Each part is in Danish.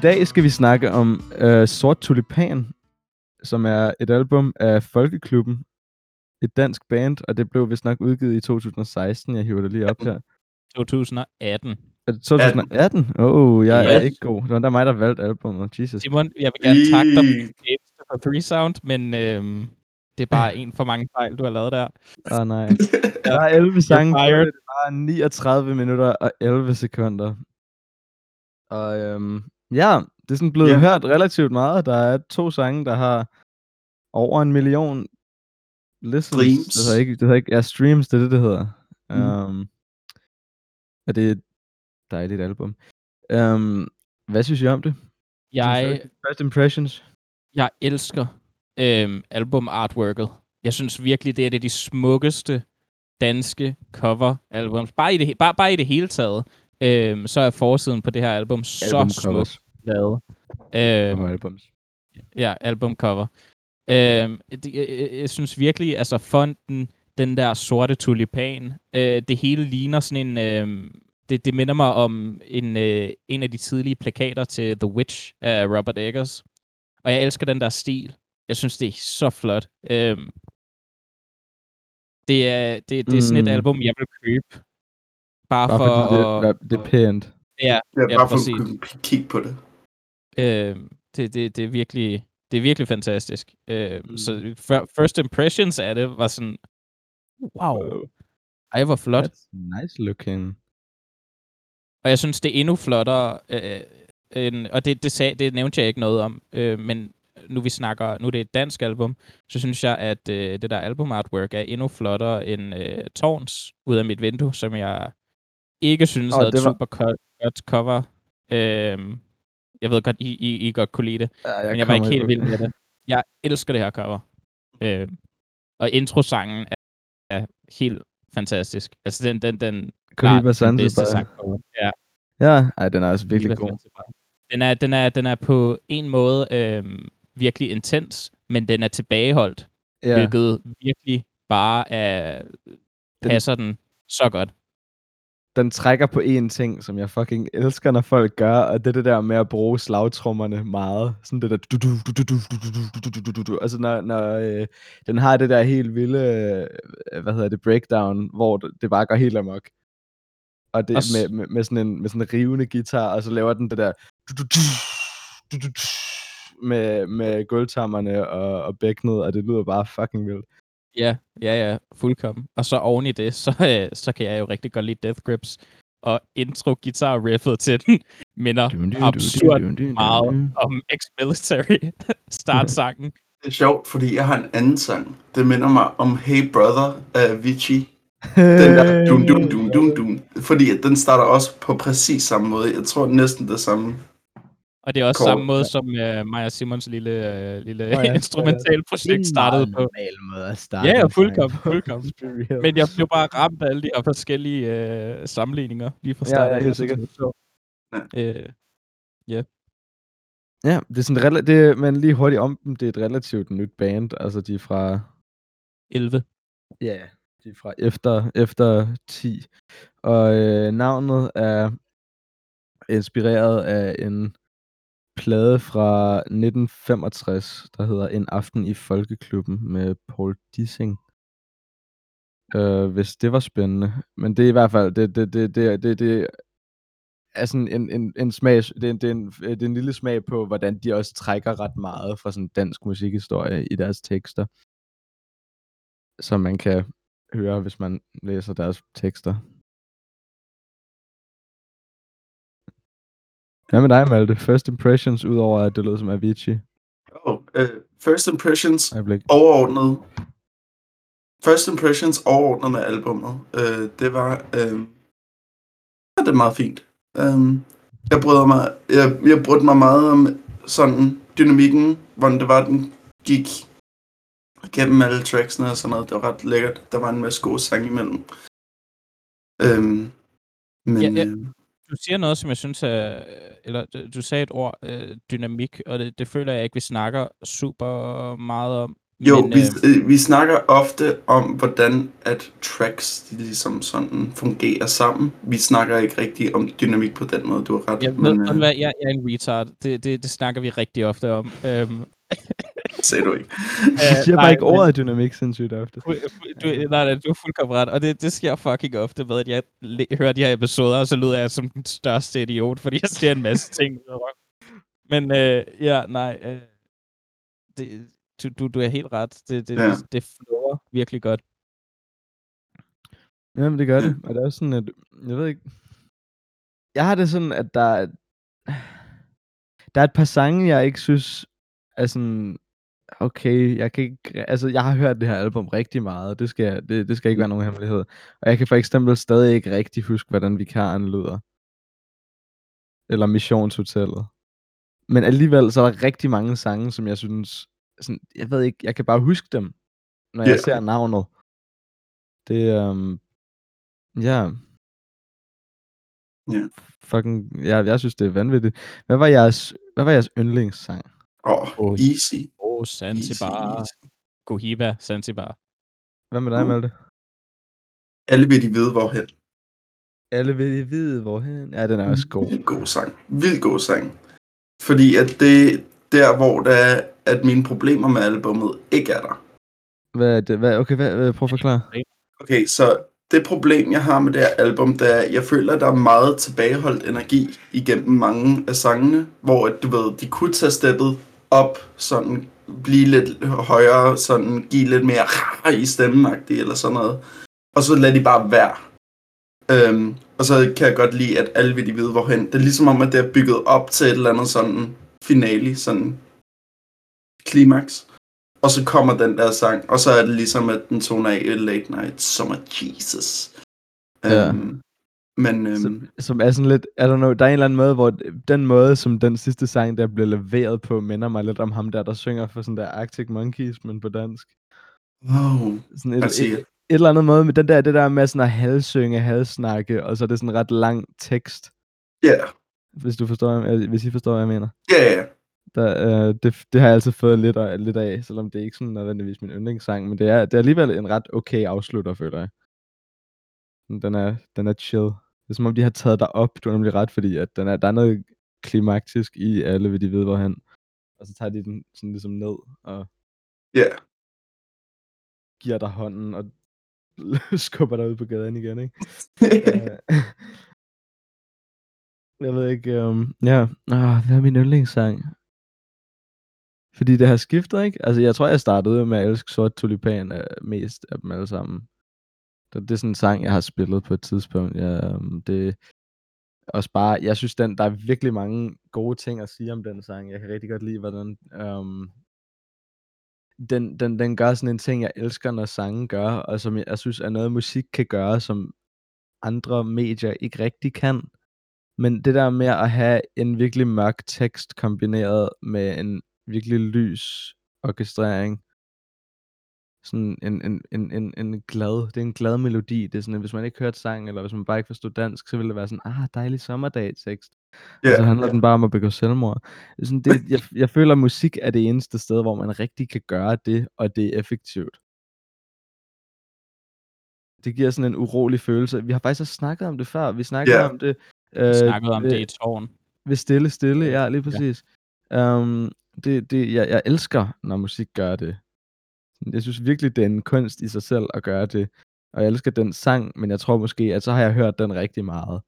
I dag skal vi snakke om øh, Sort Tulipan, som er et album af Folkeklubben, et dansk band, og det blev vist nok udgivet i 2016. Jeg hiver det lige op her. 2018. Er det 2018? Åh, oh, jeg er ikke god. Det var der mig, der valgte albumet. Jesus. Simon, jeg vil gerne takke dig for Three Sound, men øhm, det er bare en for mange fejl, du har lavet der. Åh oh, nej. Der er 11 sange, det var 39 minutter og 11 sekunder. Og øhm, ja, det er sådan blevet yeah. hørt relativt meget. Der er to sange, der har over en million listens. Streams. Det hedder ikke, det hedder ikke, ja, streams, det er det, det hedder. Mm. Um, og det er et dejligt album. Um, hvad synes I om det? Jeg, first impressions? Jeg elsker øhm, album artworket. Jeg synes virkelig, det er det de smukkeste danske cover albums. Bare i det, bare, bare i det hele taget. Øhm, så er forsiden på det her album så smukt lavet. Øhm, albums. Ja, albumcover. Øhm, det, jeg, jeg synes virkelig, altså fonten, den der sorte tulipan, øh, det hele ligner sådan en... Øh, det, det minder mig om en, øh, en af de tidlige plakater til The Witch af Robert Eggers. Og jeg elsker den der stil. Jeg synes, det er så flot. Øhm, det er, det, det er sådan et mm. album, jeg vil købe. Bare, bare for at... Det, det er pænt. Ja, ja, ja bare for at kigge på det. Øhm, det, det, det er virkelig det er virkelig fantastisk. Øh, mm. Så first impressions af det var sådan, wow, ej, hvor flot. That's nice looking. Og jeg synes, det er endnu flottere, øh, end, og det, det, sag, det nævnte jeg ikke noget om, øh, men nu vi snakker, nu det er et dansk album, så synes jeg, at øh, det der album artwork er endnu flottere end øh, Tårns ud af mit vindue, som jeg ikke synes oh, havde et var... super godt cover. Øh, jeg ved godt, I, I, I godt kunne lide det, ja, jeg men jeg var ikke helt vild med det. Jeg elsker det her cover. Øh, og introsangen er, er helt fantastisk. Altså den, den, den, Kaliber den bedste sang. Ja. Ja, ej, den er altså virkelig god. Den er, den, er, den er på en måde øh, virkelig intens, men den er tilbageholdt, ja. hvilket virkelig bare er, passer den, den så godt den trækker på én ting, som jeg fucking elsker, når folk gør, og det er det der med at bruge slagtrummerne meget. Sådan det der... Du, du, du, du, du, du, du, du, du, du. Altså, når, når øh, den har det der helt vilde, øh, hvad hedder det, breakdown, hvor det bare går helt amok. Og det med, med, med, sådan en, med sådan en rivende guitar, og så laver den det der... Du, du, du, du, du, du, med, med gulvtammerne og, og bækkenet, og det lyder bare fucking vildt. Ja, ja, ja, fuldkommen. Og så oven i det, så, øh, så kan jeg jo rigtig godt lide Death Grips. Og intro guitar riffet til den minder absurd meget om Ex-Military startsangen. Det er sjovt, fordi jeg har en anden sang. Det minder mig om Hey Brother af Avicii. Den der dun, dun, dun, dun, dun. Fordi den starter også på præcis samme måde. Jeg tror næsten det samme. Og det er også Kort. samme måde, som uh, Maja Simons lille, uh, lille oh, ja, instrumental projekt startede på. normal måde at starte. Ja, fuldkommen, fuldkommen. Men jeg blev bare ramt af alle de her forskellige uh, sammenligninger lige fra starten. Ja, ja helt sikkert. Ja. Uh, yeah. Ja, det er sådan, rela- det, men lige hurtigt om dem, det er et relativt nyt band, altså de er fra... 11. Ja, de er fra efter, efter 10. Og øh, navnet er inspireret af en plade fra 1965, der hedder En aften i Folkeklubben med Paul Dissing. Øh, hvis det var spændende. Men det er i hvert fald, det, det, det, det, det, det er sådan en, en, en smag, det er, det, er en, det er en lille smag på, hvordan de også trækker ret meget fra sådan dansk musikhistorie i deres tekster. Som man kan høre, hvis man læser deres tekster. Hvad med dig, Malte? First impressions, udover at det lød som Avicii? Oh, uh, first impressions Øjeblik. overordnet. First impressions overordnet med albummet. Uh, det var... Uh, ja, det er meget fint. Um, jeg bryder mig, jeg, jeg brød mig meget om sådan dynamikken, hvordan det var, den gik gennem alle tracksene og sådan noget. Det var ret lækkert. Der var en masse gode sange imellem. Um, men, ja, ja. Du siger noget, som jeg synes er, eller du sagde et ord, øh, dynamik, og det, det føler jeg ikke, vi snakker super meget om. Jo, Men, vi, øh, vi snakker ofte om, hvordan at tracks de ligesom sådan fungerer sammen. Vi snakker ikke rigtig om dynamik på den måde, du har ret. Jeg, men, ved, øh... hvad, jeg, jeg er en retard. Det, det, det snakker vi rigtig ofte om. Øhm. Sagde du ikke. Jeg siger bare ikke ordet dynamik sindssygt ofte. Du, du, nej, nej, du er fuldkommen ret. Og det, det sker fucking ofte med, at jeg hører de her episoder, og så lyder jeg som den største idiot, fordi jeg siger en masse ting. Men øh, ja, nej. Øh, det, du, du, du er helt ret. Det, det, ja. det, det flår virkelig godt. Jamen, det gør det. Og det er også sådan, at... Jeg ved ikke... Jeg har det sådan, at der er... Der er et par sange, jeg ikke synes er sådan... Okay, jeg kan ikke... Altså, jeg har hørt det her album rigtig meget. Det skal, det, det skal ikke være nogen hemmelighed. Og jeg kan for eksempel stadig ikke rigtig huske, hvordan vikaren lyder. Eller Missionshotellet. Men alligevel, så er der rigtig mange sange, som jeg synes sådan, jeg ved ikke, jeg kan bare huske dem, når jeg yeah. ser navnet. Det, um, ja. Ja. Fucking, ja, jeg synes, det er vanvittigt. Hvad var jeres, hvad var jeres yndlingssang? Åh, oh, easy. Oh, Zanzibar. Cohiba, Zanzibar. Hvad med dig, uh. Malte? Alle vil de vide, hvorhen. Alle vil de vide, hvorhen. Ja, den er også god. Vild god sang. Vild god sang. Fordi at det, der, hvor der er, at mine problemer med albummet ikke er der. Hvad er det? Hvad, okay, hvad, prøv at forklare. Okay, så det problem, jeg har med det her album, det er, at jeg føler, at der er meget tilbageholdt energi igennem mange af sangene, hvor du ved, de kunne tage steppet op, sådan blive lidt højere, sådan give lidt mere i stemmen eller sådan noget. Og så lader de bare være. Øhm, og så kan jeg godt lide, at alle vil de vide, hvorhen. Det er ligesom om, at det er bygget op til et eller andet sådan finale, sådan klimaks. Og så kommer den der sang, og så er det ligesom, at den toner af Late Night Summer Jesus. Ja. Um, men, um, som, som er sådan lidt, I don't know, der er en eller anden måde, hvor den måde, som den sidste sang, der blev leveret på, minder mig lidt om ham der, der synger for sådan der Arctic Monkeys, men på dansk. Wow, sådan et, et, et, eller andet måde med den der, det der med sådan at halvsynge, halvsnakke, og så er det sådan en ret lang tekst. Ja. Yeah. Hvis du forstår, hvis I forstår, hvad jeg mener. Ja, yeah, ja. Der, øh, det, det har jeg altid fået lidt af, lidt af, selvom det er ikke sådan nødvendigvis min yndlingssang, men det er, det er alligevel en ret okay afslutter, føler jeg. Den er, den er chill. Det er som om, de har taget dig op, du er nemlig ret, fordi at den er, der er noget klimaktisk i alle, vil de ved, hvor han. Og så tager de den sådan ligesom ned og yeah. giver dig hånden og skubber dig ud på gaden igen, ikke? Øh, jeg ved ikke, um, ja, ah, hvad er min yndlingssang? Fordi det har skiftet, ikke? Altså, jeg tror, jeg startede med at elske Sort Tulipan uh, mest af dem alle sammen. Det, det er sådan en sang, jeg har spillet på et tidspunkt. Ja, øhm, det også bare, jeg synes, den, der er virkelig mange gode ting at sige om den sang. Jeg kan rigtig godt lide, hvordan øhm, den, den, den gør sådan en ting, jeg elsker, når sangen gør, og som jeg, jeg synes er noget, musik kan gøre, som andre medier ikke rigtig kan. Men det der med at have en virkelig mørk tekst kombineret med en virkelig lys orkestrering. Sådan en, en, en, en, en glad, det er en glad melodi. Det er sådan, at hvis man ikke hørte sang, eller hvis man bare ikke forstod dansk, så ville det være sådan, ah, dejlig sommerdag tekst. Yeah, og så handler yeah. den bare om at begå selvmord. Sådan, det, jeg, jeg føler, at musik er det eneste sted, hvor man rigtig kan gøre det, og det er effektivt. Det giver sådan en urolig følelse. Vi har faktisk også snakket om det før. Vi snakkede yeah. om det. Øh, vi snakkede om det i tårn. Ved stille, stille, ja, lige præcis. Ja. Um, det, det, jeg, jeg elsker, når musik gør det. Jeg synes virkelig, det er en kunst i sig selv at gøre det. Og jeg elsker den sang, men jeg tror måske, at så har jeg hørt den rigtig meget.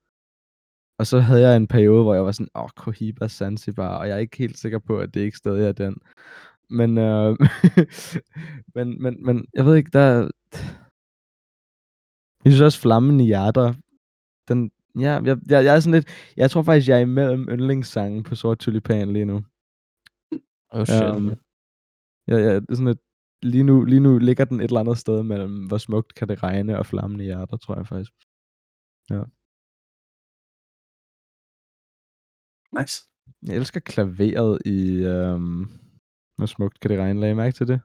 Og så havde jeg en periode, hvor jeg var sådan, åh, oh, Cohiba Zanzibar, og jeg er ikke helt sikker på, at det ikke stadig er den. Men, øh, men, men, men jeg ved ikke, der... Jeg synes også, Flammen i hjerter, den, ja, jeg, jeg, jeg er sådan lidt, jeg tror faktisk, jeg er imellem yndlingssangen på Sort Tulipan lige nu. Oh shit. Um, ja, ja, det er sådan et, lige nu, lige nu ligger den et eller andet sted mellem, hvor smukt kan det regne og flammen i hjertet, tror jeg faktisk. Ja. Nice. Jeg elsker klaveret i, um, hvor smukt kan det regne, lagde mærke til det?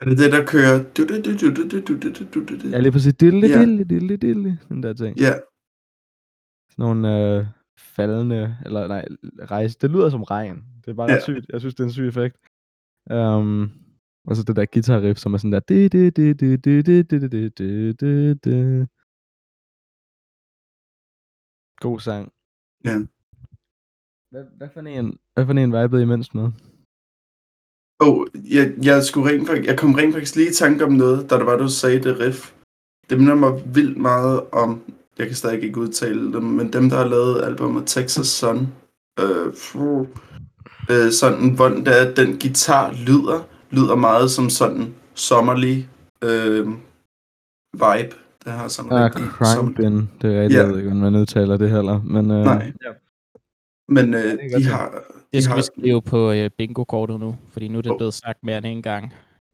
Er det det, der kører? Ja, lige præcis. Dille, dille, dille, dille, den der ting. Ja. Sådan nogle, øh, faldende, eller nej, rejse. Det lyder som regn. Det er bare ja. sygt. Jeg synes, det er en syg effekt. Um, og så det der guitar riff, som er sådan der... God sang. Ja. Hvad, hvad, for en, hvad for en vibede I mindst med? Åh, oh, jeg, jeg, skulle rent, jeg kom rent faktisk lige i tanke om noget, da det var, du sagde det riff. Det minder mig vildt meget om, jeg kan stadig ikke udtale dem, men dem, der har lavet albumet Texas Sun. Øh, øh, sådan, hvor der, den guitar lyder, lyder meget som sådan sommerlig øh, vibe. Det har sådan Ah, rigtig Bin. Det er rigtigt, Ja. jeg ved ikke, om man udtaler det heller. Men, øh, Nej. Ja. Men øh, de har... Det de skal har, vi skrive på øh, bingo-kortet nu, fordi nu er det Oh. blevet sagt mere end en gang.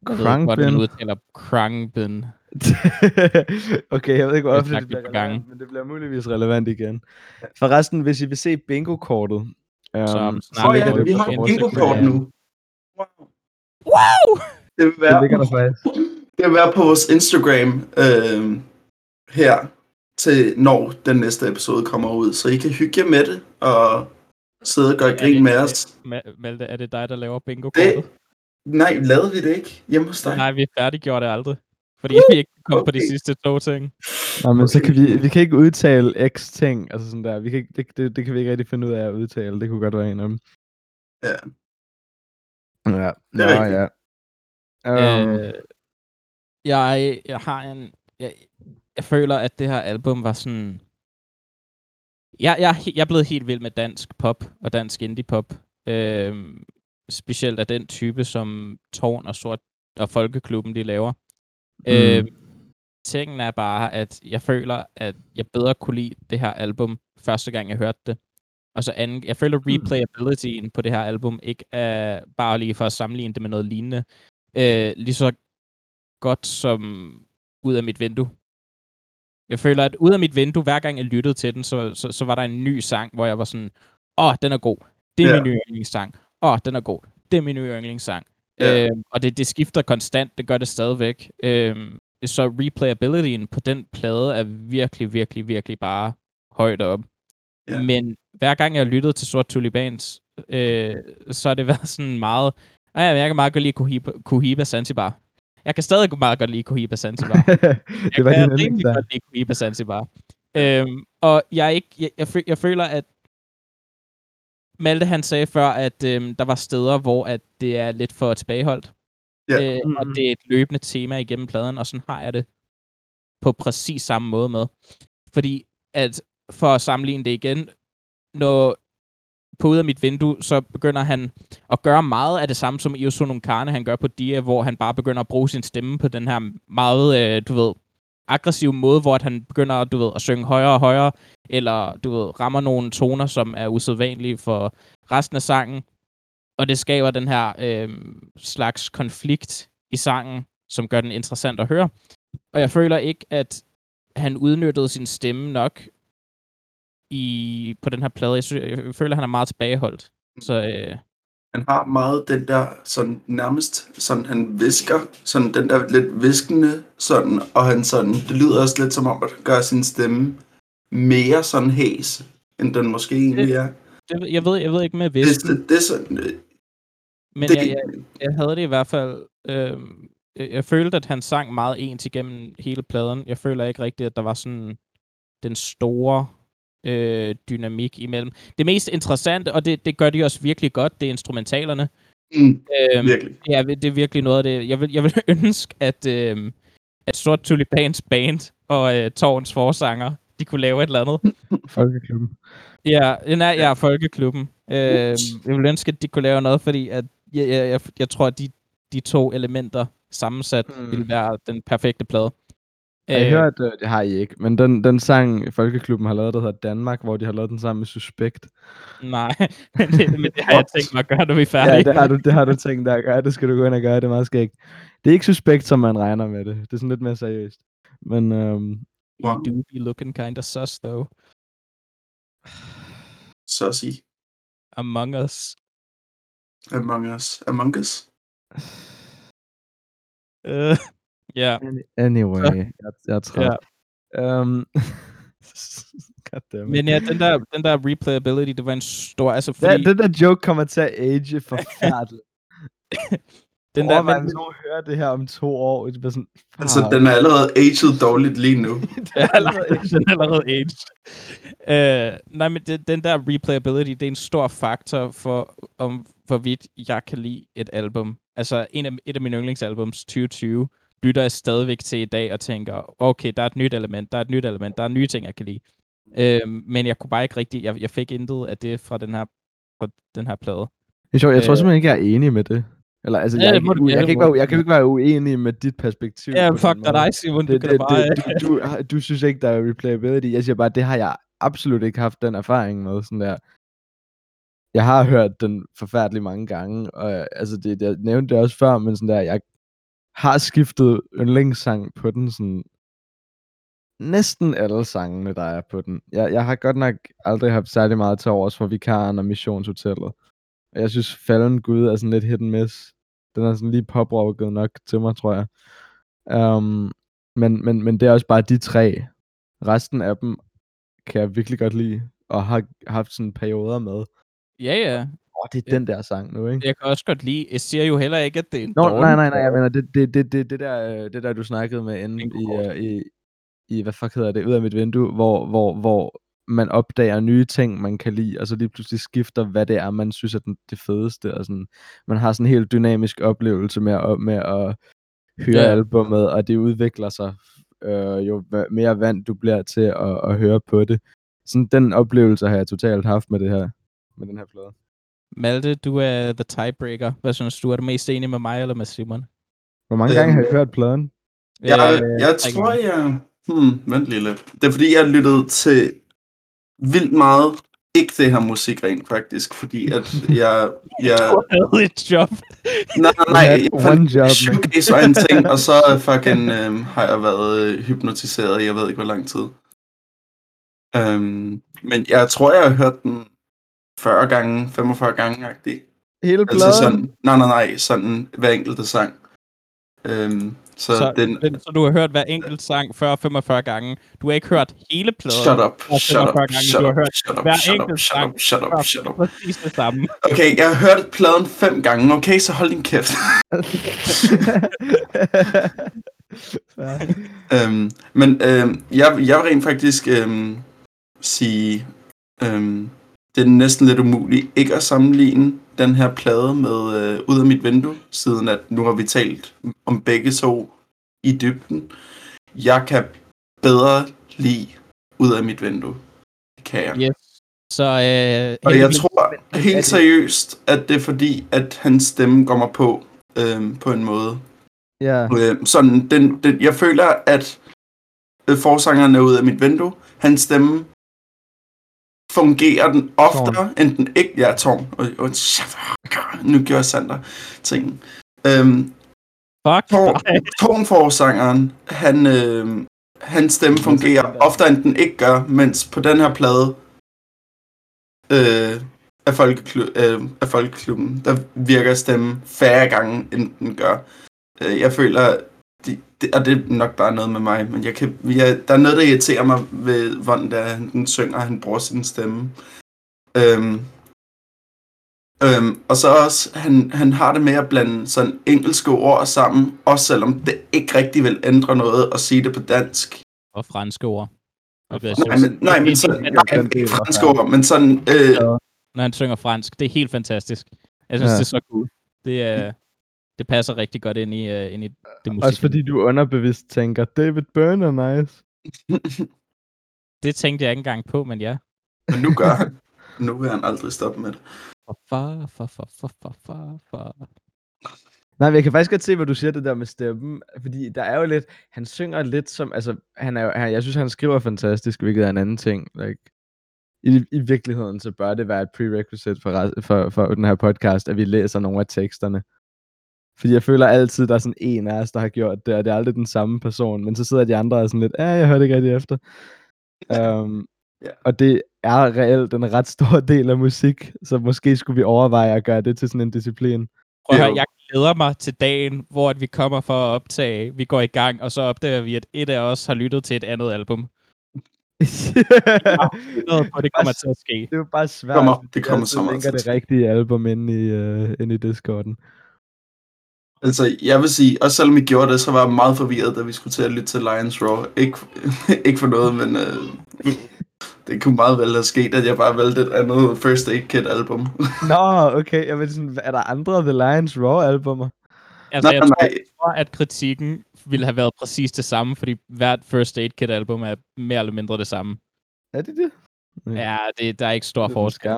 Jeg ved hvordan udtaler Krangbin. okay, jeg ved ikke, hvor Det er ofte det bliver relevant, men det bliver muligvis relevant igen. Forresten, hvis I vil se bingo-kortet, um, så snart Åh ligger ja, det vi har vores bingo-kort nu. Wow. Wow! Det vil Det være, ligger der faktisk. det vil være på vores Instagram øh, her til når den næste episode kommer ud. Så I kan hygge jer med det og sidde og gøre grin det- med os. Ma- Malte, er det dig, der laver bingo-kortet? Nej, lavede vi det ikke hjemme hos dig? Nej, vi færdiggjorde det aldrig. Fordi vi ikke kom på de Okay. sidste to ting. Nå, men så Okay. kan vi, vi kan ikke udtale x ting, altså sådan der. Vi kan ikke, det, det, det kan vi ikke rigtig finde ud af at udtale. Det kunne godt være en af dem. Ja. Ja, Det er Nå, ja. Um, Øh, jeg, jeg har en... Jeg, jeg føler, at det her album var sådan... Jeg, jeg, jeg er blevet helt vild med dansk pop og dansk indie-pop. Øhm, specielt af den type, som Tårn og Sort og Folkeklubben, de laver. Mm. Øhm, tingen er bare, at jeg føler, at jeg bedre kunne lide det her album, første gang jeg hørte det. Og så anden, jeg føler replayabilityen på det her album ikke er bare lige for at sammenligne det med noget lignende. Øh, lige så godt som ud af mit vindue. Jeg føler, at ud af mit vindue, hver gang jeg lyttede til den, så, så, så var der en ny sang, hvor jeg var sådan, åh, den er god. Det er Ja. min nye yndlingssang. Åh, den er god. Det er min nye yndlingssang. Ja. Øhm, og det, det skifter konstant, det gør det stadigvæk. Øhm, så replayabilityen på den plade er virkelig, virkelig, virkelig bare højt op. Ja. Men hver gang jeg lyttede til Sort Tulipans, øh, så har det været sådan meget... Ah, ja, jeg kan meget godt lide Cohiba, Cohiba Zanzibar. Jeg kan stadig meget godt lide Cohiba Zanzibar. det var jeg kan rimelig godt lide Cohiba Zanzibar. Øhm, og jeg, er ikke, jeg, jeg føler, at Malte han sagde før, at øhm, der var steder, hvor at det er lidt for tilbageholdt. Ja. Øh, og Mhm. det er et løbende tema igennem pladen, og sådan har jeg det på præcis samme måde med. Fordi at for at sammenligne det igen, når på ud af mit vindue, så begynder han at gøre meget af det samme, som Iosunum Karne han gør på Dia, hvor han bare begynder at bruge sin stemme på den her meget, øh, du ved, aggressiv måde, hvor at han begynder, du ved, at synge højere og højere, eller, du ved, rammer nogle toner, som er usædvanlige for resten af sangen. Og det skaber den her øh, slags konflikt i sangen, som gør den interessant at høre. Og jeg føler ikke, at han udnyttede sin stemme nok i, på den her plade. Jeg, sy- jeg føler, at han er meget tilbageholdt. Så øh, han har meget den der, sådan nærmest, sådan han visker, sådan den der lidt viskende, sådan, og han sådan, det lyder også lidt som om, at han gør sin stemme mere sådan hæs, end den måske egentlig er. det, jeg, ved, jeg ved ikke med Det, hvis, det, det er sådan, øh, men det, jeg, jeg, jeg havde det i hvert fald... Øh, jeg, jeg følte, at han sang meget ens igennem hele pladen. Jeg føler ikke rigtigt, at der var sådan den store øh, dynamik imellem. Det mest interessante, og det, det gør de også virkelig godt, det er instrumentalerne. mm, Øhm, virkelig. Ja, det er virkelig noget af det. Jeg vil, jeg vil ønske, at, øhm, at Sort Tulipans band og øh, Tårns forsanger, de kunne lave et eller andet. Folkeklubben. Ja, nej, ja, Folkeklubben. Øhm, jeg vil ønske, at de kunne lave noget, fordi at jeg, jeg, jeg, jeg tror, at de, de to elementer sammensat mm. ville være den perfekte plade. Jeg Øh, har hørt, øh, det har I ikke, men den, den sang, Folkeklubben har lavet, der hedder Danmark, hvor de har lavet den sammen med Suspekt. Nej, men det, men det har jeg tænkt mig at gøre, når vi er færdige. Ja, det har, du, det har du tænkt dig at gøre. Det skal du gå ind og gøre. Det er meget skægt. Det er ikke Suspekt, som man regner med det. Det er sådan lidt mere seriøst. Men øhm, Wow. You do be looking kind of sus, though. Sige, Among Us. Among Us. Among Us. Øh, ja. anyway, jeg, jeg er træt. Ja. Um. Men ja, den der, den der replayability, det var en stor... Altså, fordi, Ja, den der joke kommer til at age forfærdeligt. den der, men... hvis nogen hører det her om to år, det bliver sådan... Altså, den er allerede aged dårligt lige nu. det er allerede, den er allerede aged. Uh, nej, men det, den der replayability, det er en stor faktor for, om hvorvidt jeg kan lide et album. Altså, en af, et af mine yndlingsalbums, 2020, lytter jeg stadigvæk til i dag og tænker, okay, der er et nyt element, der er et nyt element, der er nye ting, jeg kan lide. Uh, men jeg kunne bare ikke rigtig, jeg, jeg fik intet af det fra den her, fra den her plade. Det er sjovt, jeg tror simpelthen ikke, jeg er enig med det. Eller, altså, ja, jeg, jeg, jeg, jeg, kan ikke være, jeg kan ikke være uenig med dit perspektiv. Ja, fuck dig, Simon. Det, det, det, bare... du, du, du, synes ikke, der er replayability. Jeg siger bare, det har jeg absolut ikke haft den erfaring med. Sådan der. Jeg har hørt den forfærdeligt mange gange, og altså, det, jeg nævnte det også før, men sådan der, jeg har skiftet yndlingssang på den sådan næsten alle sangene, der er på den. Jeg, jeg har godt nok aldrig haft særlig meget til overs for vikaren og missionshotellet. Og jeg synes, Fallen Gud er sådan lidt hit and miss. Den er sådan lige poprokket nok til mig, tror jeg. Um, men, men, men det er også bare de tre. Resten af dem kan jeg virkelig godt lide, og har haft sådan perioder med. Ja, ja. Oh, det er den der sang nu, ikke? Jeg kan også godt lide. Jeg siger jo heller ikke, at det er en Nå, nej, nej, nej, jeg mener, det, det, det, det, det, der, øh, det der, du snakkede med inde i, uh, i, i, hvad fuck hedder det, ud af mit vindue, hvor, hvor, hvor man opdager nye ting, man kan lide, og så lige pludselig skifter, hvad det er, man synes er den, det fedeste. Og sådan, man har sådan en helt dynamisk oplevelse med, at, med at høre ja. albumet, og det udvikler sig øh, jo mere vand du bliver til at, at høre på det. Sådan den oplevelse har jeg totalt haft med det her, med den her plade. Malte, du er the tiebreaker. Hvad synes du? Er du mest enig med mig eller med Simon? Hvor mange gange har I hørt pladen? Jeg, jeg, jeg tror, jeg... Hmm, vent lige lidt. Det er fordi, jeg lyttede til vildt meget ikke det her musik rent faktisk, fordi at jeg... jeg du havde et job. nej, nej, nej. Jeg fandt job, shoegaze var en ting, og så fucking øhm, har jeg været øh, hypnotiseret i jeg ved ikke hvor lang tid. Øhm, men jeg tror, jeg har hørt den 40 gange, 45 gange agtig. Hele bladet? Altså sådan, nej, nej, nej, sådan hver enkelte sang. Øhm, så, så, den, den, så du har hørt hver enkelt sang 40-45 gange. Du har ikke hørt hele pladen. Shut up, shut up, gange. shut du har hørt shut up, hver shut up, shut up, shut up, shut up. Præcis det samme. Okay, jeg har hørt pladen fem gange, okay, så hold din kæft. øhm, men øhm, jeg, jeg vil rent faktisk øhm, sige, øhm, det er næsten lidt umuligt ikke at sammenligne den her plade med øh, Ud af mit vindue, siden at nu har vi talt om begge to i dybden. Jeg kan bedre lide Ud af mit vindue. Det kan jeg. Yes. Så, øh, og jeg tror helt seriøst, at det er fordi, at hans stemme mig på øh, på en måde. Ja. Yeah. Øh, sådan, den, den, jeg føler, at øh, forsangeren er ud af mit vindue. Hans stemme fungerer den oftere, tårn. end den ikke... Ja, tårn. Og, og, nu gør Sander ting. Øhm, Fuck Tårnforsangeren, han, øh, hans stemme fungerer oftere, end den ikke gør, mens på den her plade øh, af, folkeklu- øh, af Folkeklubben, der virker stemmen færre gange, end den gør. Øh, jeg føler, det, det, og det er nok bare noget med mig, men jeg kan, jeg, der er noget, der irriterer mig ved, hvordan der, han synger, og han bruger sin stemme. Øhm, øhm, og så også, han, han har det med at blande sådan engelske ord sammen, også selvom det ikke rigtig vil ændre noget at sige det på dansk. Og franske ord. Og nej, men, nej, men sådan, nej, ikke franske ord, men sådan... Øh, Når han synger fransk, det er helt fantastisk. Jeg synes, ja. det er så cool. Det er det passer rigtig godt ind i, uh, ind i det musik. Også fordi du underbevidst tænker, David Byrne er nice. det tænkte jeg ikke engang på, men ja. Men nu gør han. Nu vil han aldrig stoppe med det. For, for, for, for, for, for, for, for. Nej, men jeg kan faktisk godt se, hvad du siger det der med stemmen, fordi der er jo lidt, han synger lidt som, altså, han er jo, han, jeg synes, han skriver fantastisk, hvilket er en anden ting. Like, i, I virkeligheden, så bør det være et prerequisite for, for, for den her podcast, at vi læser nogle af teksterne. Fordi jeg føler altid, der er sådan en af os, der har gjort det, og det er aldrig den samme person. Men så sidder de andre og sådan lidt, ja, jeg hørte ikke rigtig efter. um, yeah. Og det er reelt en ret stor del af musik, så måske skulle vi overveje at gøre det til sådan en disciplin. Prøv at høre, jeg glæder mig til dagen, hvor vi kommer for at optage, vi går i gang, og så opdager vi, at et af os har lyttet til et andet album. ja, det kommer til at ske. Det er jo bare svært. Det kommer, det kommer så meget. det rigtige album ind i, uh, ind i Discorden. Altså, jeg vil sige, også selvom vi gjorde det, så var jeg meget forvirret, da vi skulle til at lytte til Lions Raw. Ikke, ikke for noget, men øh, det kunne meget vel have sket, at jeg bare valgte et andet First Aid Kit album. Nå, okay. Jeg ved sådan, er der andre The Lions Raw albumer? Altså, nej, jeg, tror, jeg tror, at kritikken ville have været præcis det samme, fordi hvert First Aid Kit album er mere eller mindre det samme. Er det det? Ja, det, der er ikke stor forskel.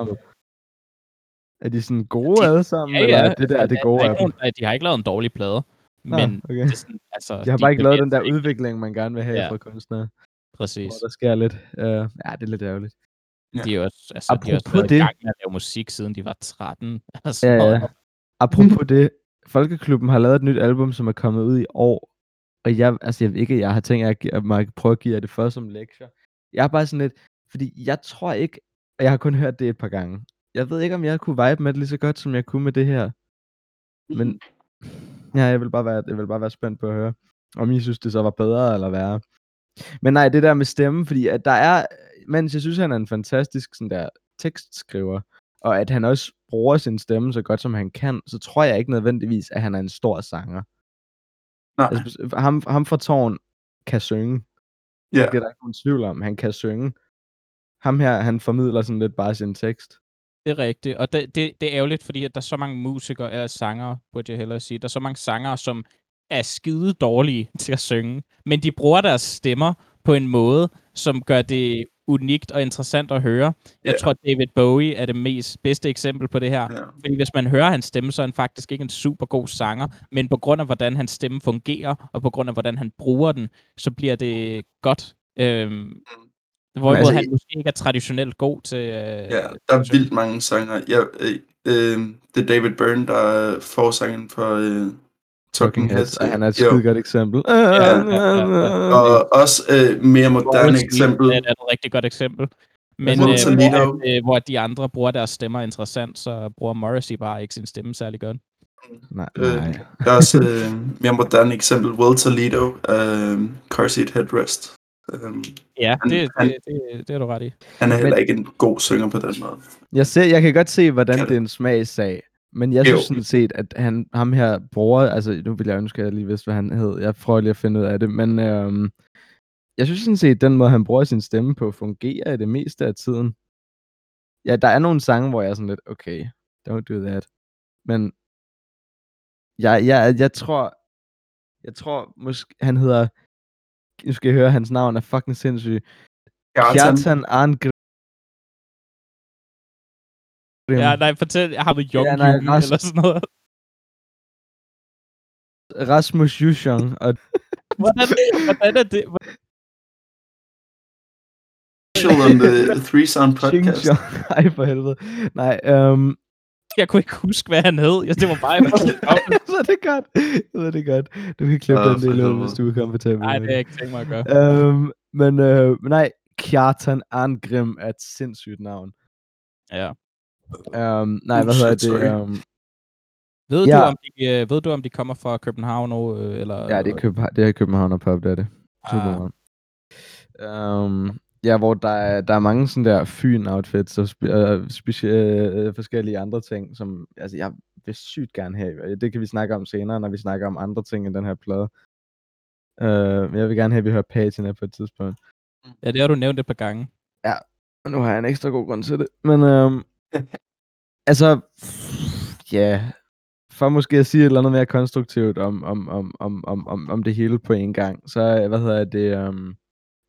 Er de sådan gode de, alle sammen, ja, ja. eller er det der er det gode af dem? De har ikke lavet en dårlig plade, men okay. det er sådan, altså, de har bare de ikke lavet den der ikke. udvikling, man gerne vil have ja. fra kunstnere. Præcis. Hvor der sker lidt. Uh, ja, det er lidt ærgerligt. Ja. De er også, altså, Apropos de har også det, i gang med at lave musik, siden de var 13. Altså, ja, ja. Apropos det, Folkeklubben har lavet et nyt album, som er kommet ud i år, og jeg, altså jeg ikke, jeg har tænkt, at at jeg prøve at give jer det for som lektier. Jeg er bare sådan lidt, fordi jeg tror ikke, og jeg har kun hørt det et par gange. Jeg ved ikke, om jeg kunne vibe med det lige så godt, som jeg kunne med det her. Men ja, jeg vil bare være, jeg vil bare være spændt på at høre, om I synes, det så var bedre eller værre. Men nej, det der med stemme, fordi at der er, mens jeg synes, han er en fantastisk sådan der tekstskriver, og at han også bruger sin stemme så godt, som han kan, så tror jeg ikke nødvendigvis, at han er en stor sanger. Nej. Altså, ham, ham fra Tårn kan synge. Ja. Det er der ikke nogen tvivl om. Han kan synge. Ham her, han formidler sådan lidt bare sin tekst. Det er rigtigt, og det, det, det er ærgerligt, fordi at der er så mange musikere, eller sanger, burde jeg hellere sige. Der er så mange sanger, som er skide dårlige til at synge, men de bruger deres stemmer på en måde, som gør det unikt og interessant at høre. Jeg tror, David Bowie er det mest bedste eksempel på det her. Yeah. Fordi hvis man hører hans stemme, så er han faktisk ikke en super god sanger, men på grund af, hvordan hans stemme fungerer, og på grund af, hvordan han bruger den, så bliver det godt. Øhm, mm. Hvorimod altså, han måske ikke er traditionelt god til... Øh, ja, der er vildt mange sanger. Ja, øh, øh, det er David Byrne, der er forsangen for øh, Talking Heads. Og han er et skide godt eksempel. Ja, ja, ja, ja. Og også øh, mere moderne eksempel. Det er et rigtig godt eksempel. Men øh, hvor, øh, hvor de andre bruger deres stemmer interessant, så bruger Morrissey bare ikke sin stemme særlig godt. Nej, øh, nej. Øh, der er også øh, mere moderne eksempel. Will Toledo, øh, Car Seat Headrest. Um, ja, han, det, han, det, det, det er du ret i. Han er heller ikke en god synger på den måde. Jeg, ser, jeg kan godt se, hvordan det er en smagssag. Men jeg synes sådan set, at han, ham her bruger, altså nu vil jeg ønske, at jeg lige vidste, hvad han hed. Jeg prøver lige at finde ud af det, men øhm, jeg synes sådan set, at den måde, han bruger sin stemme på, fungerer i det meste af tiden. Ja, der er nogle sange, hvor jeg er sådan lidt, okay, don't do that. Men jeg, jeg, jeg tror, jeg tror måske, han hedder, nu skal jeg høre, hans navn er fucking sindssyg. Kjartan Arngrim. Ja, nej, fortæl, jeg har med Jong ja, nej, Ras- eller sådan noget. Rasmus Yushong. Og... hvordan, hvordan er det? on the Three Sound podcast. Ej, for helvede. Nej, um... Jeg kunne ikke huske, hvad han hed. Jeg, det var bare... så er det godt. Så er det godt. Du kan klippe oh, den del ud, hvis du er komfortabel. Nej, det er ikke tænkt mig at gøre. Um, men, uh, nej, Kjartan Arngrim er et sindssygt navn. Ja. Um, nej, hvad hedder det? Um, ved, ja. du, om de, uh, ved du, om de kommer fra København? Uh, eller, ja, det er, København, det er København og pop, det er det. Super ah. um, ja, hvor der er, der er mange sådan der fyn-outfits og spe, uh, specie, uh, forskellige andre ting, som altså, jeg vil sygt gerne have. Det kan vi snakke om senere, når vi snakker om andre ting i den her plade. Uh, jeg vil gerne have, at vi hører patina på et tidspunkt. Ja, det har du nævnt et par gange. Ja, og nu har jeg en ekstra god grund til det. Men øhm, altså, ja, yeah, for måske at sige et eller andet mere konstruktivt om, om, om, om, om, om, om det hele på en gang, så, hvad hedder det, um,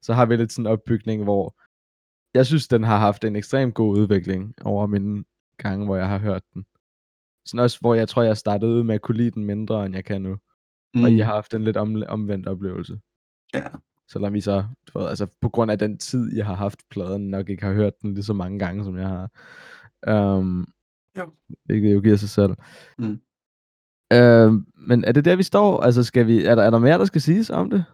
så har vi lidt sådan en opbygning, hvor jeg synes, den har haft en ekstremt god udvikling over mine gange, hvor jeg har hørt den. Sådan også, hvor jeg tror, jeg startede ud med at kunne lide den mindre, end jeg kan nu. Mm. Og I har haft en lidt om, omvendt oplevelse. Ja. Selvom I så, ved, altså på grund af den tid, jeg har haft pladen, nok ikke har hørt den lige så mange gange, som jeg har. Um, jo. Hvilket jo giver sig selv. Mm. Uh, men er det der, vi står? Altså, skal vi, er, der, er der mere, der skal siges om det?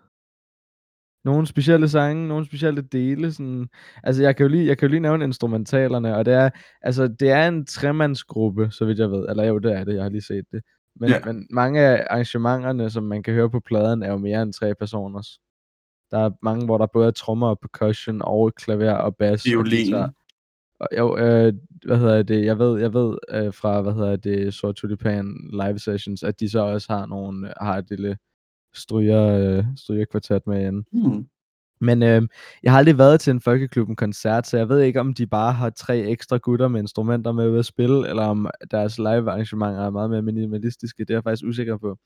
Nogle specielle sange, nogle specielle dele. Sådan, altså, jeg kan, jo lige, jeg kan jo lige nævne instrumentalerne, og det er, altså, det er en tremandsgruppe, så vidt jeg ved. Eller jo, det er det, jeg har lige set det. Men, ja. men mange af arrangementerne, som man kan høre på pladen, er jo mere end tre personers. Der er mange, hvor der både er trommer og percussion og klaver og bass. Violin. Og, jo, øh, hvad hedder det, jeg ved, jeg ved øh, fra, hvad hedder det, Sort Tulipan live sessions, at de så også har nogle, har et lille stryger, øh, strygerkvartet med ind. Hmm. Men øh, jeg har aldrig været til en Folkeklubben-koncert, så jeg ved ikke, om de bare har tre ekstra gutter med instrumenter med ud at spille, eller om deres live-arrangementer er meget mere minimalistiske. Det er jeg faktisk usikker på.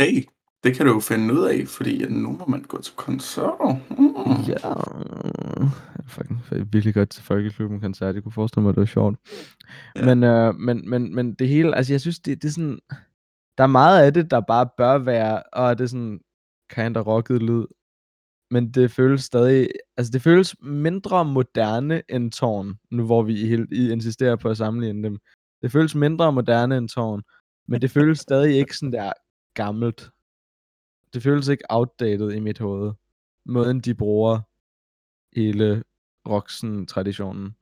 Hey, det kan du jo finde ud af, fordi nu må man gå til koncerter. Mm. Ja, jeg fucking virkelig godt til Folkeklubben koncert. Jeg kunne forestille mig, at det var sjovt. Ja. Men, øh, men, men, men det hele, altså jeg synes, det, det er sådan, der er meget af det, der bare bør være, og det er sådan kind of rocket lyd, men det føles stadig, altså det føles mindre moderne end Tårn, nu hvor vi helt I insisterer på at sammenligne dem. Det føles mindre moderne end Tårn, men det føles stadig ikke sådan der gammelt. Det føles ikke outdated i mit hoved. Måden de bruger hele Roxen-traditionen.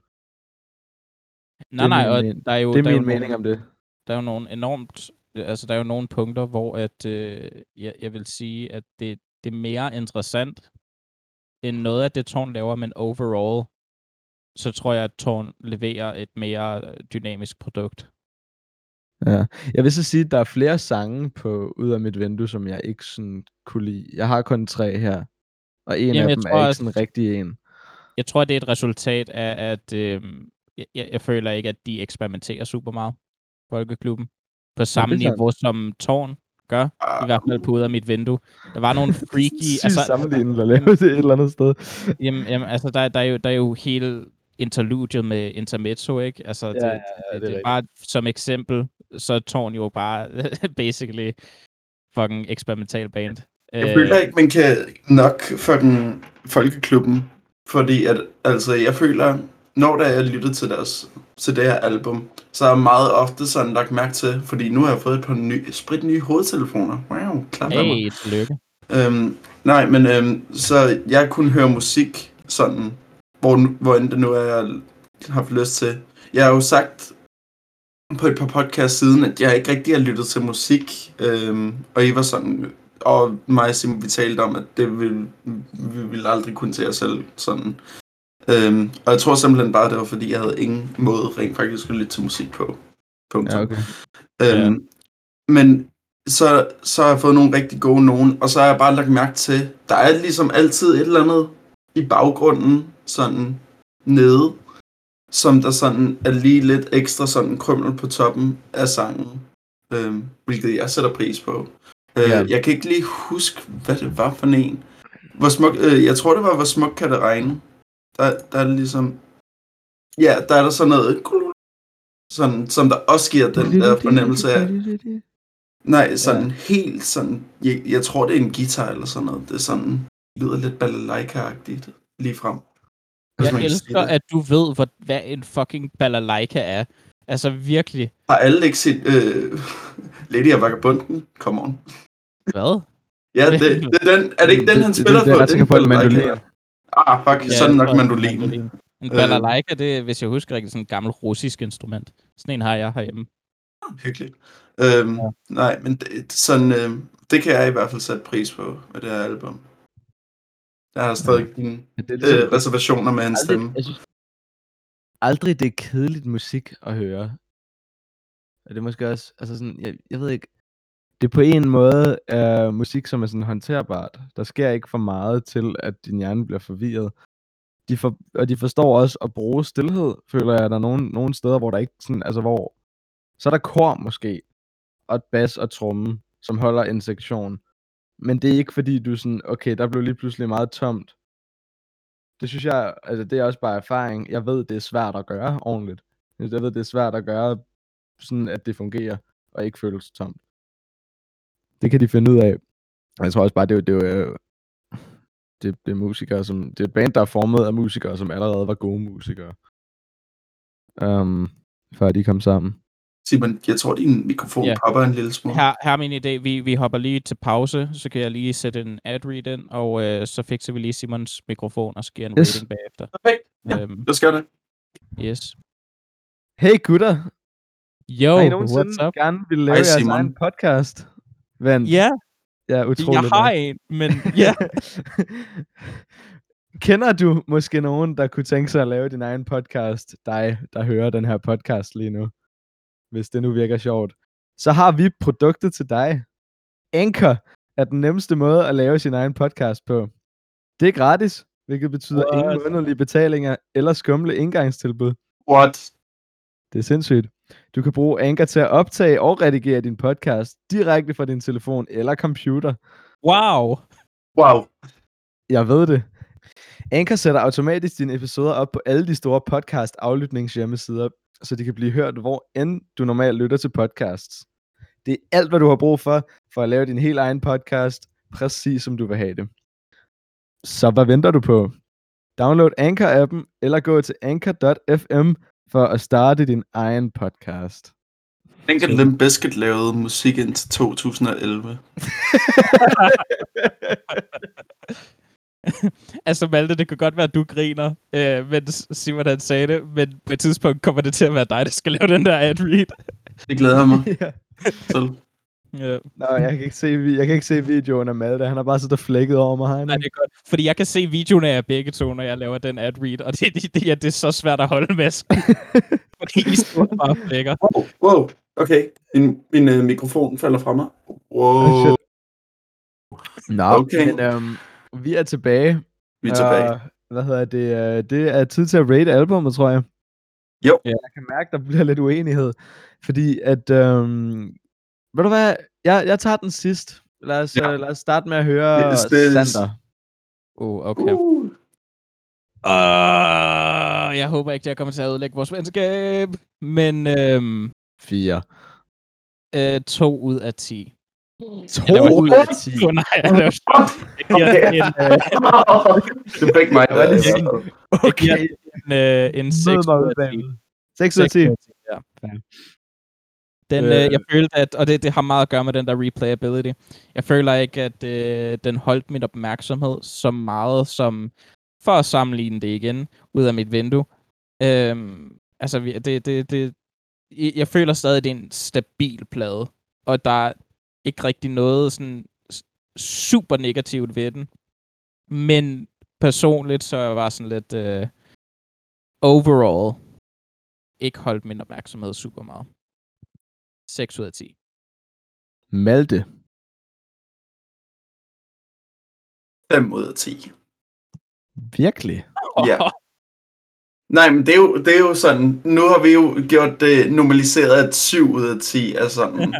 Nej, nej, og der er jo... Det er der min er jo mening nogle, om det. Der er jo nogle enormt... Altså, der er jo nogle punkter, hvor at, øh, jeg, jeg vil sige, at det, det er mere interessant end noget af det, Tårn laver, men overall, så tror jeg, at Tårn leverer et mere øh, dynamisk produkt. Ja. Jeg vil så sige, at der er flere sange på Ud af mit vindue, som jeg ikke sådan kunne lide. Jeg har kun tre her, og en Jamen, af dem tror, er ikke at- sådan rigtig en. Jeg tror, det er et resultat af, at øh, jeg, jeg jeg føler ikke, at de eksperimenterer super meget, Folkeklubben. På samme sandt. niveau, som Tårn gør, i hvert fald på ud af mit vindue. Der var nogle freaky... Altså, sammenlignet at lave det et eller andet sted. Jamen, jamen altså, der, der, er jo, der er jo hele interludiet med intermezzo, ikke? Altså, det, ja, ja, det, det er det er bare som eksempel, så er Tårn jo bare basically fucking eksperimental band. Jeg føler ikke, man kan nok for den folkeklubben, fordi at, altså, jeg føler, når der jeg lytter til deres, til det her album, så er jeg meget ofte sådan lagt mærke til, fordi nu har jeg fået et par nye, sprit nye hovedtelefoner. Wow, klart. Hey, tillykke. Øhm, nej, men øhm, så jeg kunne høre musik sådan, hvor, hvor end det nu er, jeg har haft lyst til. Jeg har jo sagt på et par podcasts siden, at jeg ikke rigtig har lyttet til musik, øhm, og I var sådan, og mig og Simon, vi talte om, at det ville, vi ville aldrig kunne til os selv sådan. Øhm, og jeg tror simpelthen bare, det var fordi, jeg havde ingen måde rent faktisk at lytte til musik på. Punktum. Ja, okay. Øhm, Ja. Men så, så har jeg fået nogle rigtig gode nogen, og så har jeg bare lagt mærke til, der er ligesom altid et eller andet i baggrunden, sådan nede, som der sådan er lige lidt ekstra sådan krømmel på toppen af sangen, øhm, hvilket jeg sætter pris på. Øh, Ja. Jeg kan ikke lige huske, hvad det var for en. Hvor smuk, øh, jeg tror, det var, hvor smuk kan det regne. Der, der er det ligesom... Ja, der er der sådan noget... Sådan, som der også giver den der fornemmelse af... Nej, sådan ja. helt sådan... Jeg, jeg tror, det er en guitar eller sådan noget. Det er sådan... lyder lidt balalaika-agtigt lige frem. Jeg elsker, det. at du ved, hvad, hvad en fucking balalaika er. Altså virkelig. Har alle ikke set øh, Lady og Vagabunden? Come on. Hvad? Ja, det, det er, den, er det ikke den, han Det- det- spiller det er på? jeg ret sikker på, at det er mandolin. Ah, fuck, så er det nok mandolin. En balalaika, det er, hvis jeg husker rigtigt, sådan en gammel russisk instrument. Sådan en har jeg herhjemme. Hyggeligt. Øhm, Ja. ja. Nej, men det, sådan, øh, det kan jeg i hvert fald sætte pris på med det her album. Jeg har stadig ja. dine Ja, det er ligesom, øh, reservationer med hans stemme. aldrig, jeg synes, aldrig det er kedeligt musik at høre. Og det er måske også, altså sådan, jeg, jeg ved ikke, det er på en måde uh, musik, som er sådan håndterbart. Der sker ikke for meget til, at din hjerne bliver forvirret. De for, og de forstår også at bruge stillhed, føler jeg. Der er nogle, nogle steder, hvor der ikke sådan, altså hvor, så er der kor måske, og et bas og tromme, som holder en sektion. Men det er ikke fordi, du er sådan, okay, der blev lige pludselig meget tomt. Det synes jeg, altså det er også bare erfaring. Jeg ved, det er svært at gøre ordentligt. Jeg ved, det er svært at gøre, sådan at det fungerer, og ikke føles tomt. Det kan de finde ud af. Og jeg tror også bare, det er, det er, jo, øh, det, det er musikere, som, det er et band, der er formet af musikere, som allerede var gode musikere. Um, før de kom sammen. Simon, jeg tror, din mikrofon Ja. yeah. popper en lille smule. Her, her er min idé. Vi, vi hopper lige til pause, så kan jeg lige sætte en ad-read ind, og øh, så fikser vi lige Simons mikrofon, og så giver en Yes. rating bagefter. Perfekt. Ja. Øhm, Jeg skal det. yes. Hey gutter! Yo, har I what's nogensinde up? gerne vil lave Hej, jeres Simon. egen podcast? Vent. Ja, Ja, utroligt. jeg har en, men ja. kender du måske nogen, der kunne tænke sig at lave din egen podcast, dig, der hører den her podcast lige nu, hvis det nu virker sjovt, så har vi produktet til dig. Anchor er den nemmeste måde at lave sin egen podcast på. Det er gratis, hvilket betyder What? ingen månedlige betalinger eller skumle indgangstilbud. What? Det er sindssygt. Du kan bruge Anchor til at optage og redigere din podcast direkte fra din telefon eller computer. Wow! Wow. Jeg ved det. Anchor sætter automatisk dine episoder op på alle de store podcast aflytningshjemmesider, så de kan blive hørt, hvor end du normalt lytter til podcasts. Det er alt, hvad du har brug for, for at lave din helt egen podcast, præcis som du vil have det. Så hvad venter du på? Download Anchor-appen, eller gå til anchor.fm for at starte din egen podcast. Tænk, at Limp Bizkit lavede musik indtil 2011. altså Malte, det kan godt være, at du griner, øh, men Simon han sagde det, men på et tidspunkt kommer det til at være dig, der skal lave den der ad read. Det glæder mig. ja. Ja. Nå, jeg kan, ikke se, jeg kan ikke se videoen af Malte. Han har bare siddet og flækket over mig. Nej, det er godt. Fordi jeg kan se videoen af jer begge to, når jeg laver den ad-read, og det, det, det, ja, det er så svært at holde med. Fordi I står bare flækker. Wow, wow. Okay, min, min uh, mikrofon falder fra mig. Wow. Nå, okay. men um, vi er tilbage. Vi er tilbage. Uh, hvad hedder det? Uh, det er tid til at rate albumet, tror jeg. Jo. Ja, jeg kan mærke, der bliver lidt uenighed. Fordi at, um, ved du hvad, jeg, jeg tager den sidst. Lad os, ja. uh, lad os starte med at høre yes, Sander. Oh, okay. Uh. Uh, jeg håber ikke, at jeg kommer til at udlægge vores venskab. Men øhm, Fire. Øh, to ud af ti. To Eller, ud af ti? Oh, nej, jeg laver okay. en, uh, det fik mig. Okay. En, uh, en 6 ud af 10. 6 ud af 10? Ja. Den, øh, jeg følte, at, og det, det har meget at gøre med den der replayability. Jeg føler ikke, at øh, den holdt min opmærksomhed så meget som, for at sammenligne det igen, ud af mit vindue. Øhm, altså, det, det, det, jeg føler stadig, at det er en stabil plade, og der er ikke rigtig noget sådan super negativt ved den. Men personligt, så er jeg bare sådan lidt uh, overall ikke holdt min opmærksomhed super meget. 6 ud af 10. Malte. 5 ud af 10. Virkelig? Ja. Nej, men det er, jo, det er jo sådan, nu har vi jo gjort det normaliseret, at 7 ud af 10 er sådan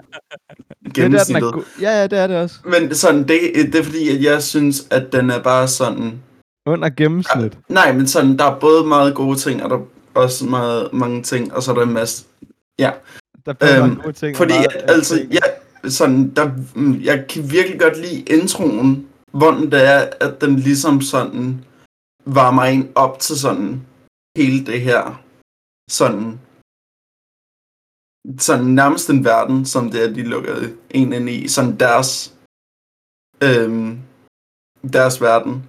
gennemsnittet. Det er, ja, ja, det er det også. Men sådan, det, det er fordi, at jeg synes, at den er bare sådan... Under gennemsnit? Ja, nej, men sådan, der er både meget gode ting, og der er også meget, mange ting, og så er der en masse... Ja. Der er øhm, gode ting. Fordi, meget, altså, ting. ja, sådan, der, jeg kan virkelig godt lide introen, hvordan det er, at den ligesom sådan varmer en op til sådan hele det her sådan sådan nærmest en verden, som det er, de lukker en ind i, sådan deres øhm, deres verden.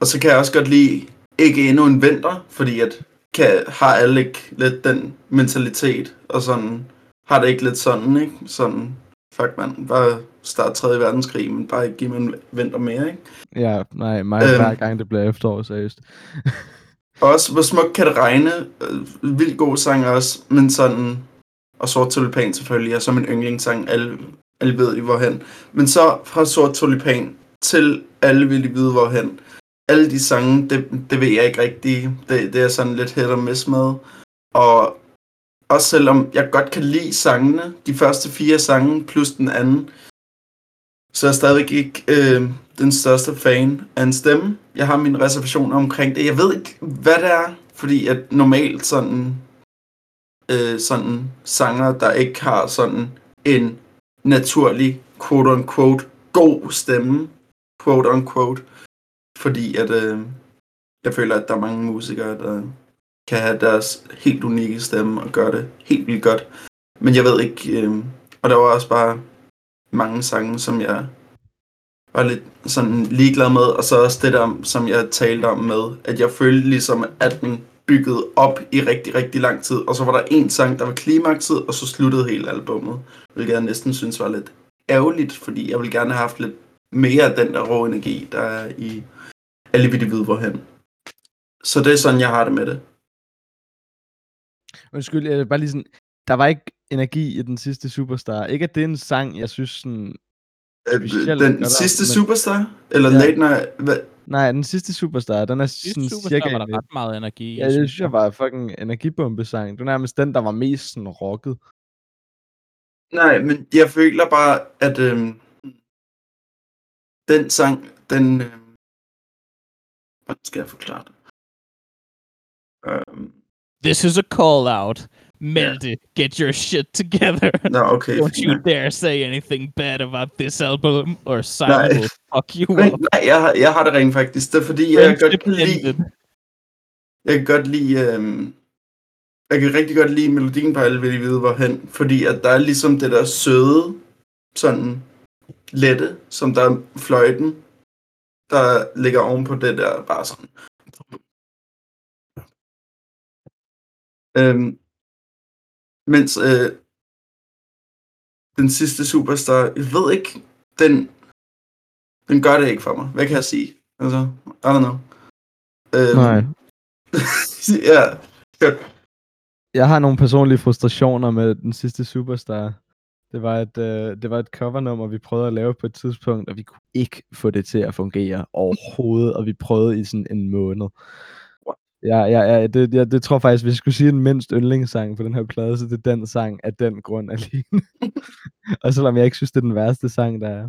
Og så kan jeg også godt lide ikke endnu en vinter, fordi at kan, har alle ikke lidt den mentalitet, og sådan har det ikke lidt sådan, ikke? Sådan, fuck man, bare start 3. verdenskrig, men bare ikke give mig en vinter mere, ikke? Ja, nej, mig øhm, hver gang det bliver efterår, seriøst. Også, hvor smukt kan det regne. Øh, vildt god sang også, men sådan... Og Sort Tulipan selvfølgelig er som en yndlingssang. Alle, alle ved I hvorhen. Men så fra Sort Tulipan til Alle vil I vide hvorhen. Alle de sange, det, det ved jeg ikke rigtigt. Det, det er sådan lidt hit og miss med. Og også selvom jeg godt kan lide sangene, de første fire sange plus den anden, så er jeg stadigvæk ikke øh, den største fan af en stemme. Jeg har mine reservationer omkring det. Jeg ved ikke, hvad det er, fordi at normalt sådan, øh, sådan sanger, der ikke har sådan en naturlig, quote-unquote, god stemme, quote-unquote, fordi at øh, jeg føler, at der er mange musikere, der kan have deres helt unikke stemme og gøre det helt vildt godt. Men jeg ved ikke, øh, og der var også bare mange sange, som jeg var lidt sådan ligeglad med, og så også det der, som jeg talte om med, at jeg følte ligesom, at den byggede op i rigtig, rigtig lang tid, og så var der en sang, der var klimakset, og så sluttede hele albummet, hvilket jeg næsten synes var lidt ærgerligt, fordi jeg ville gerne have haft lidt mere af den der rå energi, der er i alle vi ved hvorhen. så det er sådan, jeg har det med det. Undskyld, jeg bare lige sådan, der var ikke energi i den sidste Superstar. Ikke at det er en sang, jeg synes sådan... Specielt den godt sidste men... Superstar? Eller ja. Late Night? Hvad? Nej, den sidste Superstar, den er sådan Superstar cirka... var der ret meget energi. Ja, det synes jeg var fucking energibombesang. Det var nærmest den, der var mest sådan rocket. Nej, men jeg føler bare, at øhm, den sang, den... Øhm, hvordan skal jeg forklare det? Um, This is a call out. Malte, yeah. get your shit together. No, okay. Don't you dare say anything bad about this album, or Simon will fuck you Men, up. Nej, jeg har, jeg har det rent faktisk. Det er fordi, jeg kan godt lide... Jeg kan godt lide... Øhm, jeg kan rigtig godt lide melodien på alle vil I vide hvorhen, fordi at der er ligesom det der søde, sådan lette, som der er fløjten, der ligger oven på det der bare sådan. Øhm, mens øh, den sidste superstar, jeg ved ikke, den, den gør det ikke for mig. Hvad kan jeg sige? Altså, I don't know. Øhm, Nej. ja, godt. Jeg har nogle personlige frustrationer med den sidste superstar. Det var et, øh, det var et covernummer, vi prøvede at lave på et tidspunkt, og vi kunne ikke få det til at fungere overhovedet, og vi prøvede i sådan en måned. Ja, ja, ja det, ja, det tror jeg faktisk, hvis jeg skulle sige en mindst yndlingssang på den her plade, så det er den sang af den grund alene. og selvom jeg ikke synes, det er den værste sang, der er.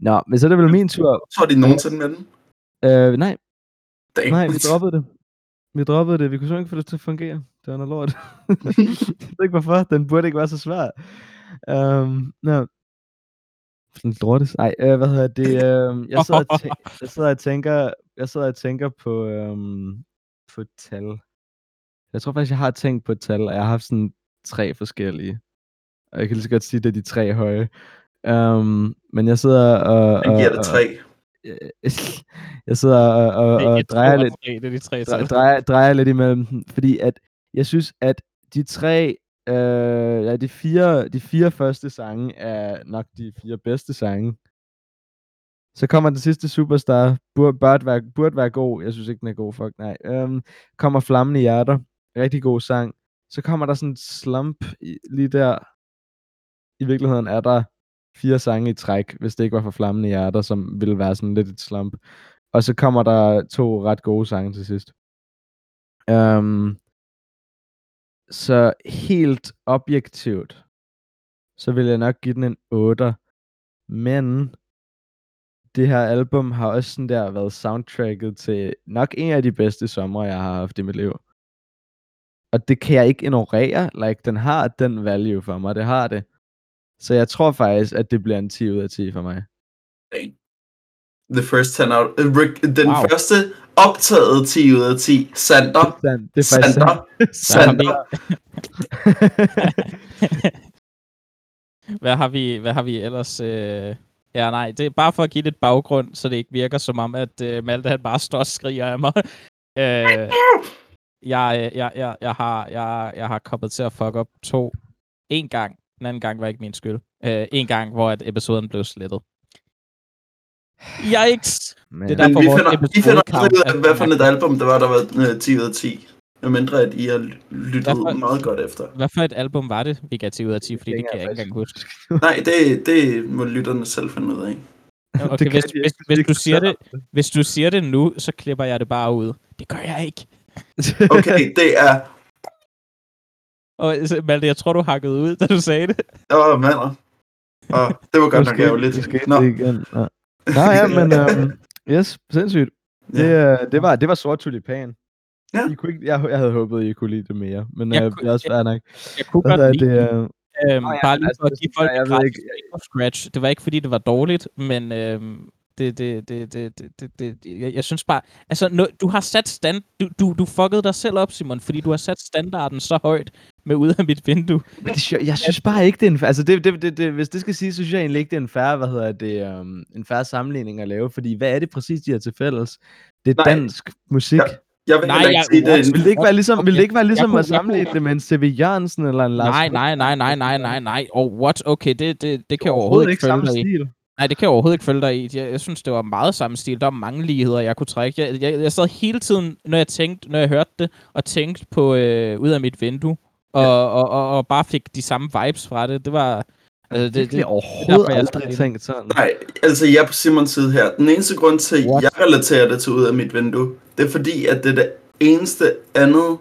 Nå, men så er det vel min tur. Tror de nogensinde med den? Øh, nej. Damn. Nej, vi droppede det. Vi droppede det. Vi kunne ikke få det til at fungere. Det var noget lort. jeg ved ikke hvorfor. Den burde ikke være så svær. Um, no. Sådan lortes. Nej, øh, hvad hedder det? Øh, jeg, sidder og tæ- jeg sidder og tænker, jeg sidder og tænker på, øhm, på et tal. Jeg tror faktisk, jeg har tænkt på et tal, og jeg har haft sådan tre forskellige. Og jeg kan lige så godt sige, at det er de tre høje. Um, men jeg sidder og... Jeg giver dig tre. jeg sidder og, og, og drejer lidt, det er de tre drejer, drejer lidt imellem dem, fordi at jeg synes, at de tre, øh, ja, de fire, de fire første sange er nok de fire bedste sange. Så kommer den sidste superstar, burde, burde, være, burde være god. Jeg synes ikke, den er god, fuck nej. Øhm, kommer Flammende Hjerter, rigtig god sang. Så kommer der sådan en slump i, lige der. I virkeligheden er der fire sange i træk, hvis det ikke var for Flammende Hjerter, som ville være sådan lidt et slump. Og så kommer der to ret gode sange til sidst. Øhm, så helt objektivt, så vil jeg nok give den en 8. Men det her album har også sådan der været soundtracket til nok en af de bedste sommer, jeg har haft i mit liv. Og det kan jeg ikke ignorere. Like, den har den value for mig. Det har det. Så jeg tror faktisk, at det bliver en 10 ud af 10 for mig. The first 10 out. Uh, den wow. første optaget 10 ud af 10. Sander. Det er, det er Sander. Sander. hvad, har vi, hvad har vi ellers... Øh Ja, nej, det er bare for at give lidt baggrund, så det ikke virker som om, at uh, Malte han bare står og skriger af mig. uh, jeg, jeg, jeg, jeg, har, jeg, jeg har kommet til at fuck op to. En gang. Den anden gang var ikke min skyld. Uh, en gang, hvor at episoden blev slettet. Yikes! Man. Det er derfor, vi finder, vi finder ud af, hvad for et album, der var, der var uh, 10 ud af 10. Med mindre, at I har lyttet for, meget godt efter. Hvad for et album var det, vi gav 10 ud af 10? Fordi det, det kan jeg ikke engang huske. Nej, det, det må lytterne selv finde ud af. Okay, det hvis, de, hvis, hvis, du siger det, hvis du siger det nu, så klipper jeg det bare ud. Det gør jeg ikke. okay, det er... Og Malte, jeg tror, du hakkede ud, da du sagde det. Åh, mander. Åh, det var godt nok ærgerligt. Nå. Igen. Nå. Nå ja, men um, yes, sindssygt. Det, ja. det, var, det var sort tulipan. Ja. I kunne ikke, jeg, jeg havde håbet, I kunne lide det mere, men jeg øh, kunne, det er også fair nok. Jeg kunne godt lide det. Øh, øhm, oh, ja, bare lige altså, for at give folk jeg, jeg ikke. scratch. Det var ikke, fordi det var dårligt, men øhm, det, det, det, det, det, det, det, jeg, jeg synes bare, altså, no, du har sat stand, du, du, du fuckede dig selv op, Simon, fordi du har sat standarden så højt med ud af mit vindue. Men det, jeg synes bare ikke, det er en, altså det, det, det, det, hvis det skal sige, så synes jeg egentlig ikke, det er en færre, hvad hedder det, um, en færre sammenligning at lave, fordi hvad er det præcis, de har til fælles? Det er Nej. dansk musik. Ja. Jeg vil nej, ikke sige det. Vil det ikke være ligesom, okay. vil det ikke være ligesom kunne, at sammenligne det med en C.V. Jørgensen eller en Lars Nej, nej, nej, nej, nej, nej, nej. Og oh, what? Okay, det, det, det kan overhovedet ikke samme stil. Nej, det kan jeg overhovedet ikke følge dig i. Jeg, jeg synes, det var meget samme stil. Der var mange ligheder, jeg kunne trække. Jeg, jeg, jeg sad hele tiden, når jeg tænkte, når jeg hørte det, og tænkte på øh, ud af mit vindue, og, ja. og, og, og, og bare fik de samme vibes fra det. Det var... Altså, det, det, det er overhovedet det, aldrig jeg tænkt sådan. Nej, altså jeg er på Simons side her. Den eneste grund til, at jeg relaterer det til ud af mit vindue, det er fordi, at det er det eneste andet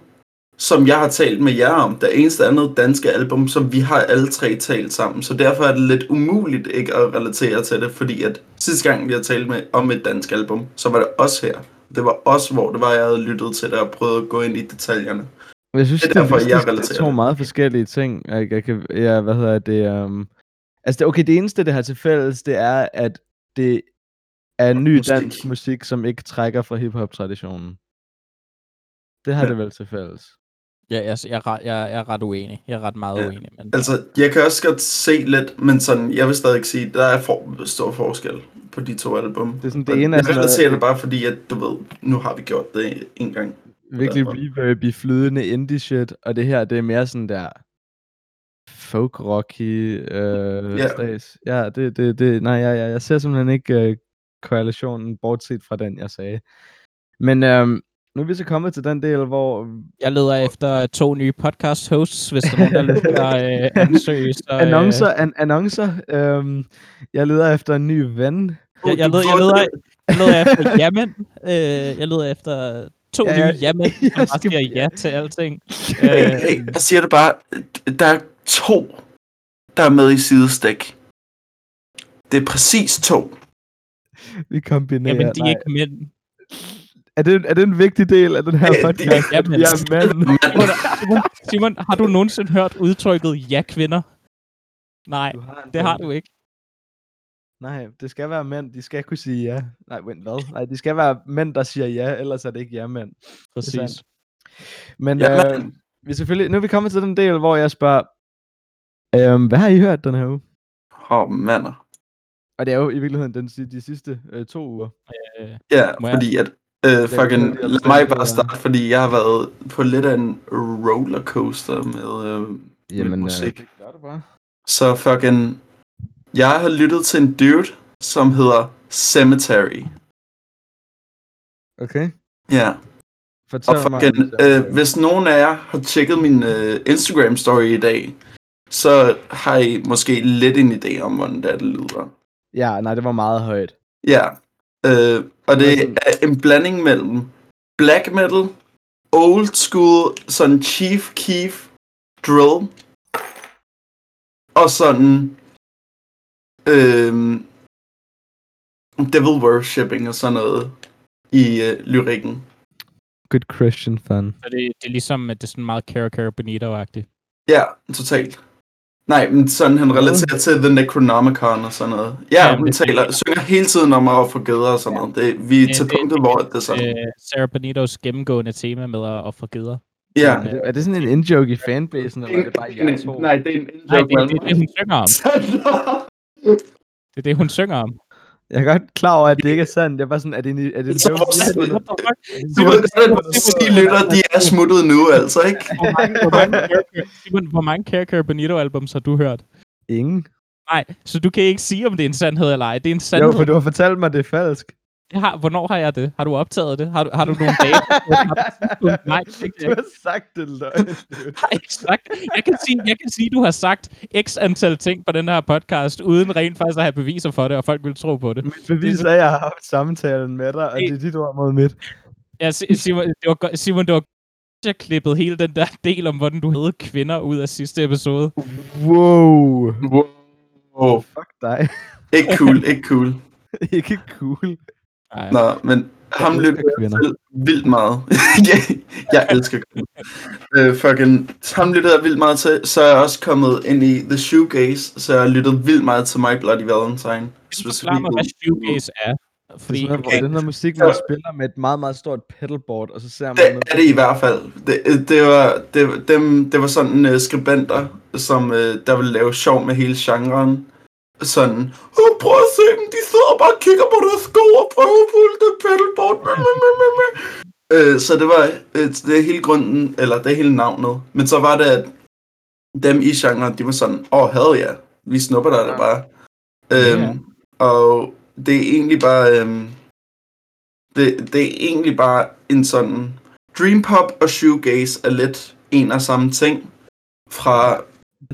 som jeg har talt med jer om, det eneste andet danske album, som vi har alle tre talt sammen. Så derfor er det lidt umuligt ikke at relatere til det, fordi at sidste gang vi har talt med om et dansk album, så var det også her. Det var også, hvor det var, jeg havde lyttet til det og prøvet at gå ind i detaljerne. Jeg synes, det er derfor, det, jeg relaterer det er to meget forskellige ting. Jeg, jeg kan, ja, hvad hedder det? Um... Altså, det, okay, det eneste, det har til fælles, det er, at det er ny musik. dansk musik, som ikke trækker fra hiphop-traditionen. Det har ja. det vel til fælles. Ja, jeg, jeg, jeg, jeg er ret uenig. Jeg er ret meget ja. uenig. Men... Altså, jeg kan også godt se lidt, men sådan, jeg vil stadig ikke sige, der er for, stor forskel på de to album. Det er sådan, det ene er sådan noget... det bare fordi, at du ved, nu har vi gjort det en gang. Virkelig reverby, flydende indie shit, og det her, det er mere sådan der folk rocky øh, yeah. stas. Ja, det, det, det, nej, jeg, jeg, jeg ser simpelthen ikke øh, korrelationen, bortset fra den, jeg sagde. Men øhm, nu er vi så kommet til den del, hvor... Jeg leder efter to nye podcast hosts, hvis der er nogen, der lytter øh, ansøge. Så, øh... Annoncer, an annoncer. Øhm, jeg leder efter en ny ven. Jeg, jeg, leder, jeg, leder, jeg leder efter jamen. Øh, jeg leder efter to ja, nye jamen, som bare siger ja til alting. Øh, hey, jeg siger det bare. Der er to, der er med i sidestik. Det er præcis to. Vi kombinerer. Jamen, de er ikke mænd. Er det, er det en vigtig del af den her podcast? Ja, men, ja, mand. Simon, Simon, har du nogensinde hørt udtrykket ja kvinder? Nej, har det har du ikke. Nej, det skal være mænd, de skal kunne sige ja. Nej, vent, hvad? Nej, det skal være mænd, der siger ja, ellers er det ikke ja mænd. Præcis. Men ja, øh, vi selvfølgelig, nu er vi kommet til den del, hvor jeg spørger, øh, hvad har I hørt den her uge? Åh, oh, mander. Og det er jo i virkeligheden den, de sidste øh, to uger. Øh, ja, fordi at Øh, fucking, lad mig bare starte, fordi jeg har været på lidt af en rollercoaster med, øh, Jamen, med musik. Øh, det bare. Så fucking, jeg har lyttet til en dude, som hedder Cemetery. Okay. Ja. Fortæl og fucking, mig, øh, hvis nogen af jer har tjekket min øh, Instagram story i dag, så har I måske lidt en idé om, hvordan det, er, det lyder. Ja, nej, det var meget højt. Ja, Øh, og det er en blanding mellem black metal, old school, sådan Chief Keef drill, og sådan øh, devil worshipping og sådan noget i øh, lyrikken. Good Christian fan. Så det, det er ligesom, at det er sådan meget Cara Cara Benito-agtigt. Ja, totalt. Nej, men sådan han relaterer til The Necronomicon og sådan noget. Ja, ja hun taler, det, synger hele tiden om at få geder og sådan noget. Det, vi er til punktet, hvor det er sådan. Uh, Sarah Benitos gennemgående tema med at, at få geder. Ja. Er det, er det sådan en in-joke i fanbasen, eller er det bare jer to? Nej, det er en in-joke. Nej, det, det, det, det, hun synger om. det er det, hun synger om. Jeg er godt klar over, at det ikke er sandt. Jeg er bare sådan, er det en, er det en så, de lytter, de er smuttet nu, altså, ikke? Hvor mange, hvor mange, Simon, hvor mange Care Benito-albums har du hørt? Ingen. Nej, så du kan ikke sige, om det er en sandhed eller ej. Det er en sandhed. Jo, for du har fortalt mig, det er falsk. Jeg har, hvornår har jeg det? Har du optaget det? Har du, har du nogle dage? Nej, Du har sagt det løgn. Nej, ikke sagt. Jeg kan, sige, jeg kan sige, du har sagt x antal ting på den her podcast, uden rent faktisk at have beviser for det, og folk vil tro på det. Mit bevis er, at jeg har haft samtalen med dig, og det er dit ord mod mit. Ja, Simon, det var, Simon, det var jeg klippet hele den der del om, hvordan du havde kvinder ud af sidste episode. Wow. Wow. Fuck dig. ikke cool, ikke cool. ikke cool. Ej. Nå, men ham lytter jeg vildt meget. jeg, jeg elsker kvinder. uh, fucking, ham lytter jeg vildt meget til. Så er jeg også kommet ind i The Shoegaze, så jeg har lyttet vildt meget til My Bloody Valentine. Specifikt mig, hvad Shoegaze er. Fordi, det er sådan, okay. den her musik, man spiller med et meget, meget stort pedalboard, og så ser man... Det noget er det i hvert fald. Det, det, var, det, dem, det var sådan uh, skribenter, som uh, der ville lave sjov med hele genren sådan, oh, prøv at se dem, de sidder og bare kigger på deres sko og prøver at pulle det pedalboard. øh, så det var øh, det er hele grunden, eller det er hele navnet. Men så var det, at dem i genren, de var sådan, åh, oh, ja, yeah. vi snupper dig ja. det bare. Øhm, Og det er egentlig bare... Øhm, det, det er egentlig bare en sådan... Dream pop og shoegaze er lidt en og samme ting. Fra...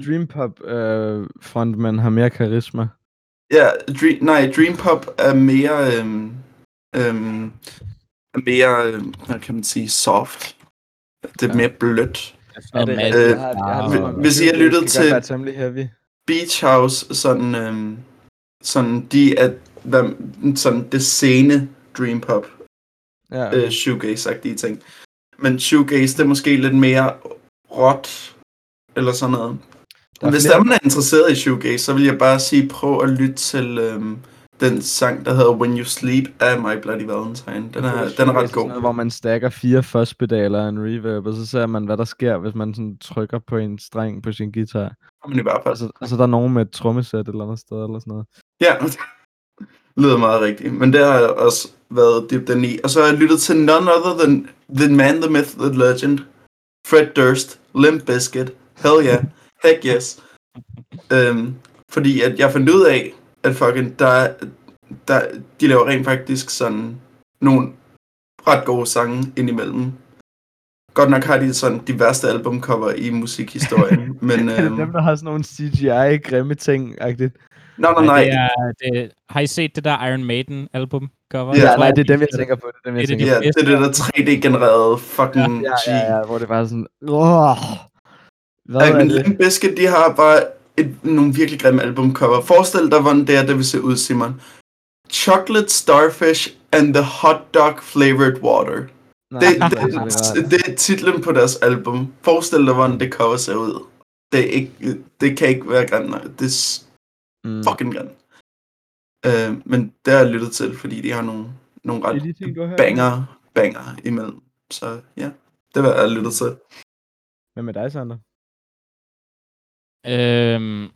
Dream pop øh, frontman har mere karisma. Ja, dream, nej, Dream pop er mere... Øhm, øhm, er mere, øhm, hvad kan man sige, soft. Det er ja. mere blødt. Ja, det, øh, jeg har, jeg har, hvis I har lyttet til heavy. Beach House, sådan, øhm, sådan de er hvad, sådan det scene dream pop, ja, øh, shoegaze-agtige ting. Men shoegaze, det er måske lidt mere råt, eller sådan noget. Der Hvis flere... der man er interesseret i shoegaze, så vil jeg bare sige, prøv at lytte til øhm, den sang, der hedder When You Sleep af My Bloody Valentine. Den er, den er ret god. Noget, hvor man stacker fire førstpedaler og en reverb, og så ser man, hvad der sker, hvis man sådan trykker på en streng på sin guitar. Men i hvert fald. Altså, altså der er nogen med et trommesæt eller andet sted, eller sådan noget. Ja, lyder meget rigtigt. Men det har jeg også været dybt den i. Og så har jeg lyttet til none other than The Man, The Myth, The Legend, Fred Durst, Limp Bizkit, Hell yeah, Heck yes. øhm, fordi at jeg fandt ud af, at fucking, der, der, de laver rent faktisk sådan nogle ret gode sange indimellem. Godt nok har de sådan de værste albumcover i musikhistorien, men... Øhm... Dem, der har sådan nogle CGI-grimme ting-agtigt. Nej, nej, nej. Det er, det, har I set det der Iron Maiden album cover? Ja, nej, det er dem, jeg tænker på. Det er dem, jeg tænker ja, på. det er det der 3D-genererede fucking ja, ja, ja, ja, hvor det bare sådan... Oh, hvad Ej, men Limp Bizkit, de har bare et, nogle virkelig grimme albumcover. Forestil dig, hvordan det er, det vil se ud, Simon. Chocolate Starfish and the Hot Dog Flavored Water. Nej, det, det, det, det er titlen på deres album. Forestil dig, hvordan det cover ser ud. Det, er ikke, det kan ikke være grimt. Det er mm. fucking grimt. Uh, men det har jeg lyttet til, fordi de har nogle, nogle ret banger, banger imellem. Så ja, det var jeg lyttet til. Hvad med dig, Sander? Øhm,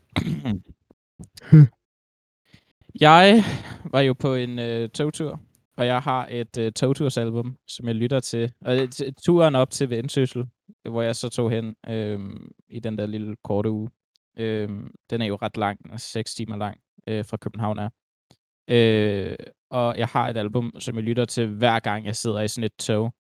jeg var jo på en øh, togtur, og jeg har et øh, togtursalbum, som jeg lytter til. Og øh, turen op til Vendsyssel, hvor jeg så tog hen øh, i den der lille korte uge. Øh, den er jo ret lang, altså 6 timer lang øh, fra København er. Øh, og jeg har et album, som jeg lytter til hver gang jeg sidder i sådan et tog.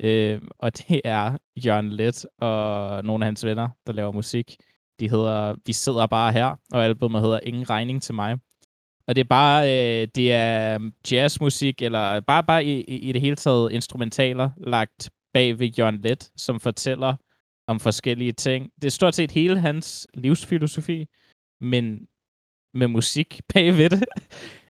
Øh, og det er Jørgen Let og nogle af hans venner, der laver musik. De hedder Vi sidder bare her, og albumet hedder Ingen regning til mig. Og det er bare, øh, det er jazzmusik, eller bare, bare i, i det hele taget instrumentaler, lagt bag ved Jørgen Let, som fortæller om forskellige ting. Det er stort set hele hans livsfilosofi, men med musik bagved det.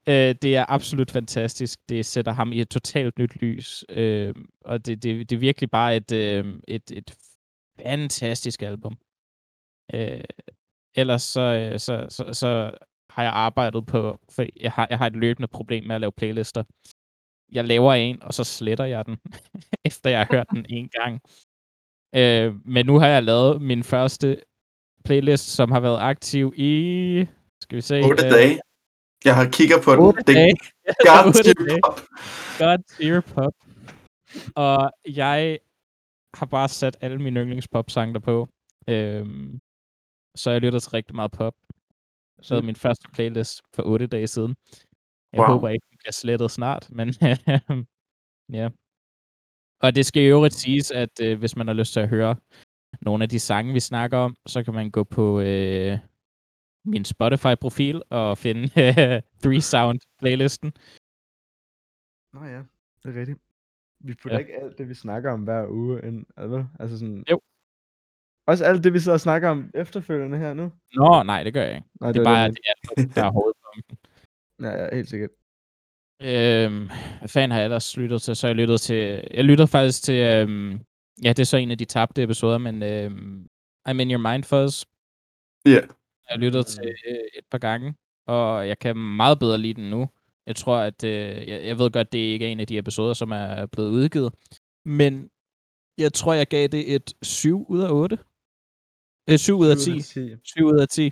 øh, det er absolut fantastisk. Det sætter ham i et totalt nyt lys. Øh, og det, det, det er virkelig bare et, øh, et, et fantastisk album. Øh, ellers så, øh, så, så, så har jeg arbejdet på, for jeg har, jeg har et løbende problem med at lave playlister. Jeg laver en, og så sletter jeg den, efter jeg har hørt den en gang. Øh, men nu har jeg lavet min første playlist, som har været aktiv i... Skal vi se... 8 øh, dage. Jeg har kigget på den. 8 det dage. God tier pop. God tier pop. Og jeg har bare sat alle mine yndlingspop-sange der på. Øhm, så jeg lytter til rigtig meget pop. Så er min første playlist for 8 dage siden. Jeg wow. håber ikke, den bliver slettet snart, men ja. Og det skal i øvrigt siges, at øh, hvis man har lyst til at høre nogle af de sange, vi snakker om, så kan man gå på øh, min Spotify-profil og finde øh, Three Sound-playlisten. Nå ja, det er rigtigt. Vi putter ja. ikke alt det, vi snakker om hver uge ind, eller? Altså sådan... Jo. Også alt det, vi sidder og snakker om efterfølgende her nu? Nå, nej, det gør jeg ikke. Nej, det, det er bare, det, det er, der er hovedpunkten. ja, ja, helt sikkert. Øhm, hvad fanden har jeg ellers lyttet til? Så jeg lyttet til... Jeg lytter faktisk til... Øhm, ja, det er så en af de tabte episoder, men øhm, I'm in your mind fuzz. Ja. Yeah. Jeg har lyttet til øh, et par gange, og jeg kan meget bedre lide den nu. Jeg tror, at... Øh, jeg, jeg ved godt, det ikke er en af de episoder, som er blevet udgivet. Men jeg tror, jeg gav det et 7 ud af 8. Øh, 7 ud af 10. 7 ud af 10.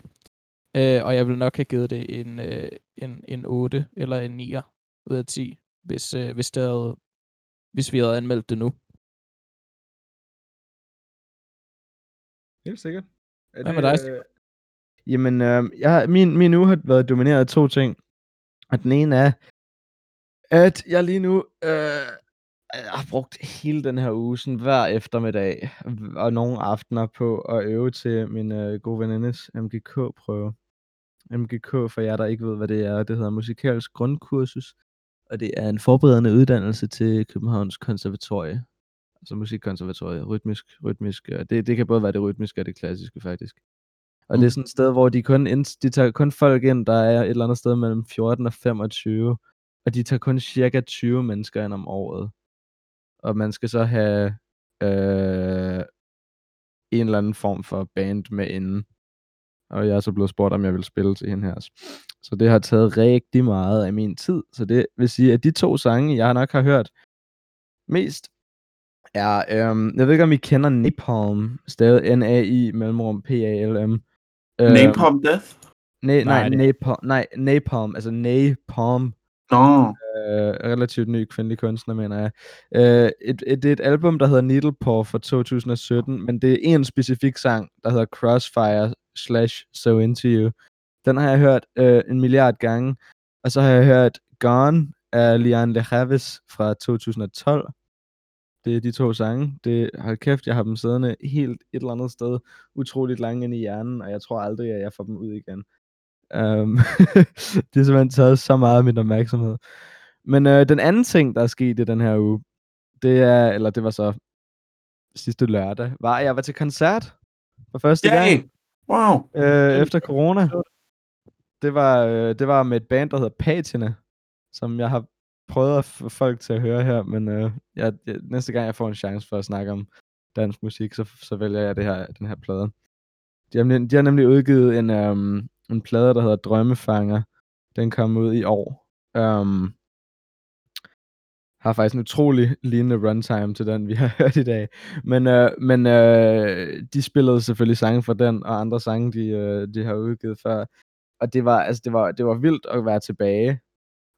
Øh, og jeg vil nok have givet det en, øh, en, en 8 eller en 9 ud af 10, hvis, øh, hvis, det havde, hvis vi havde anmeldt det nu. Helt sikkert. Er Hvad med dig? Øh, jamen, øh, jeg, min, min uge har været domineret af to ting. Og den ene er, at jeg lige nu øh, jeg har brugt hele den her uge, sådan hver eftermiddag og nogle aftener på at øve til min øh, gode venindes MGK-prøve. MGK, for jer, der ikke ved, hvad det er, det hedder Musikalsk Grundkursus, og det er en forberedende uddannelse til Københavns Konservatorie. Altså musikkonservatorie, rytmisk, rytmisk. Det, det kan både være det rytmiske og det klassiske, faktisk. Og mm. det er sådan et sted, hvor de kun, de tager kun folk ind, der er et eller andet sted mellem 14 og 25, og de tager kun cirka 20 mennesker ind om året. Og man skal så have øh, en eller anden form for band med inden. Og jeg er så blevet spurgt, om jeg vil spille til hende her. Så det har taget rigtig meget af min tid. Så det vil sige, at de to sange, jeg nok har hørt mest, er, øhm, jeg ved ikke, om I kender Napalm, stadig N-A-I, mellemrum P-A-L-M. Øhm, Napalm Death? Nej, nej, Napalm, nej, Napalm, altså Napalm. Nå. No. Øh, relativt ny kvindelig kunstner, mener jeg. Øh, et, et, det er et album, der hedder Needlepaw fra 2017, men det er en specifik sang, der hedder Crossfire slash So Into You. Den har jeg hørt øh, en milliard gange, og så har jeg hørt Gone af Lian Le Havis fra 2012. Det er de to sange. Det, hold kæft, jeg har dem siddende helt et eller andet sted, utroligt langt ind i hjernen, og jeg tror aldrig, at jeg får dem ud igen. Um, det har simpelthen taget så meget af min opmærksomhed. Men øh, den anden ting, der er sket i den her uge, det er, eller det var så sidste lørdag, var, at jeg var til koncert for første Yay! gang. Wow. Øh, efter corona. Det var, øh, det var med et band, der hedder Patina, som jeg har prøvet at få folk til at høre her, men øh, jeg, jeg, næste gang jeg får en chance for at snakke om dansk musik, så, så vælger jeg det her, den her plade. De har, de har nemlig udgivet en, um, en plade, der hedder Drømmefanger. Den kom ud i år. Um, har faktisk en utrolig lignende runtime til den, vi har hørt i dag. Men, øh, men øh, de spillede selvfølgelig sange fra den, og andre sange, de, øh, de har udgivet før. Og det var, altså, det, var, det var vildt at være tilbage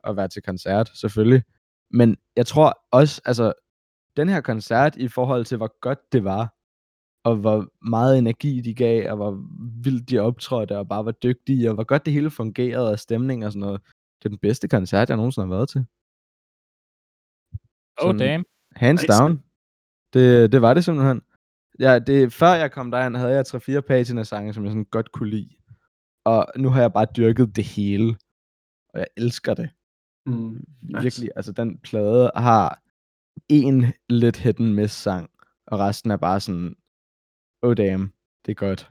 og være til koncert, selvfølgelig. Men jeg tror også, altså, den her koncert i forhold til, hvor godt det var, og hvor meget energi de gav, og hvor vildt de optrådte, og bare var dygtige, og hvor godt det hele fungerede, og stemning og sådan noget. Det er den bedste koncert, jeg nogensinde har været til. Oh, damn. Hands nice. down. Det, det var det simpelthen. Ja, det, før jeg kom derind, havde jeg 3-4 pager sange, som jeg sådan godt kunne lide. Og nu har jeg bare dyrket det hele. Og jeg elsker det. Mm, nice. Virkelig, altså den plade har en lidt hidden miss sang, og resten er bare sådan, oh damn, det er godt.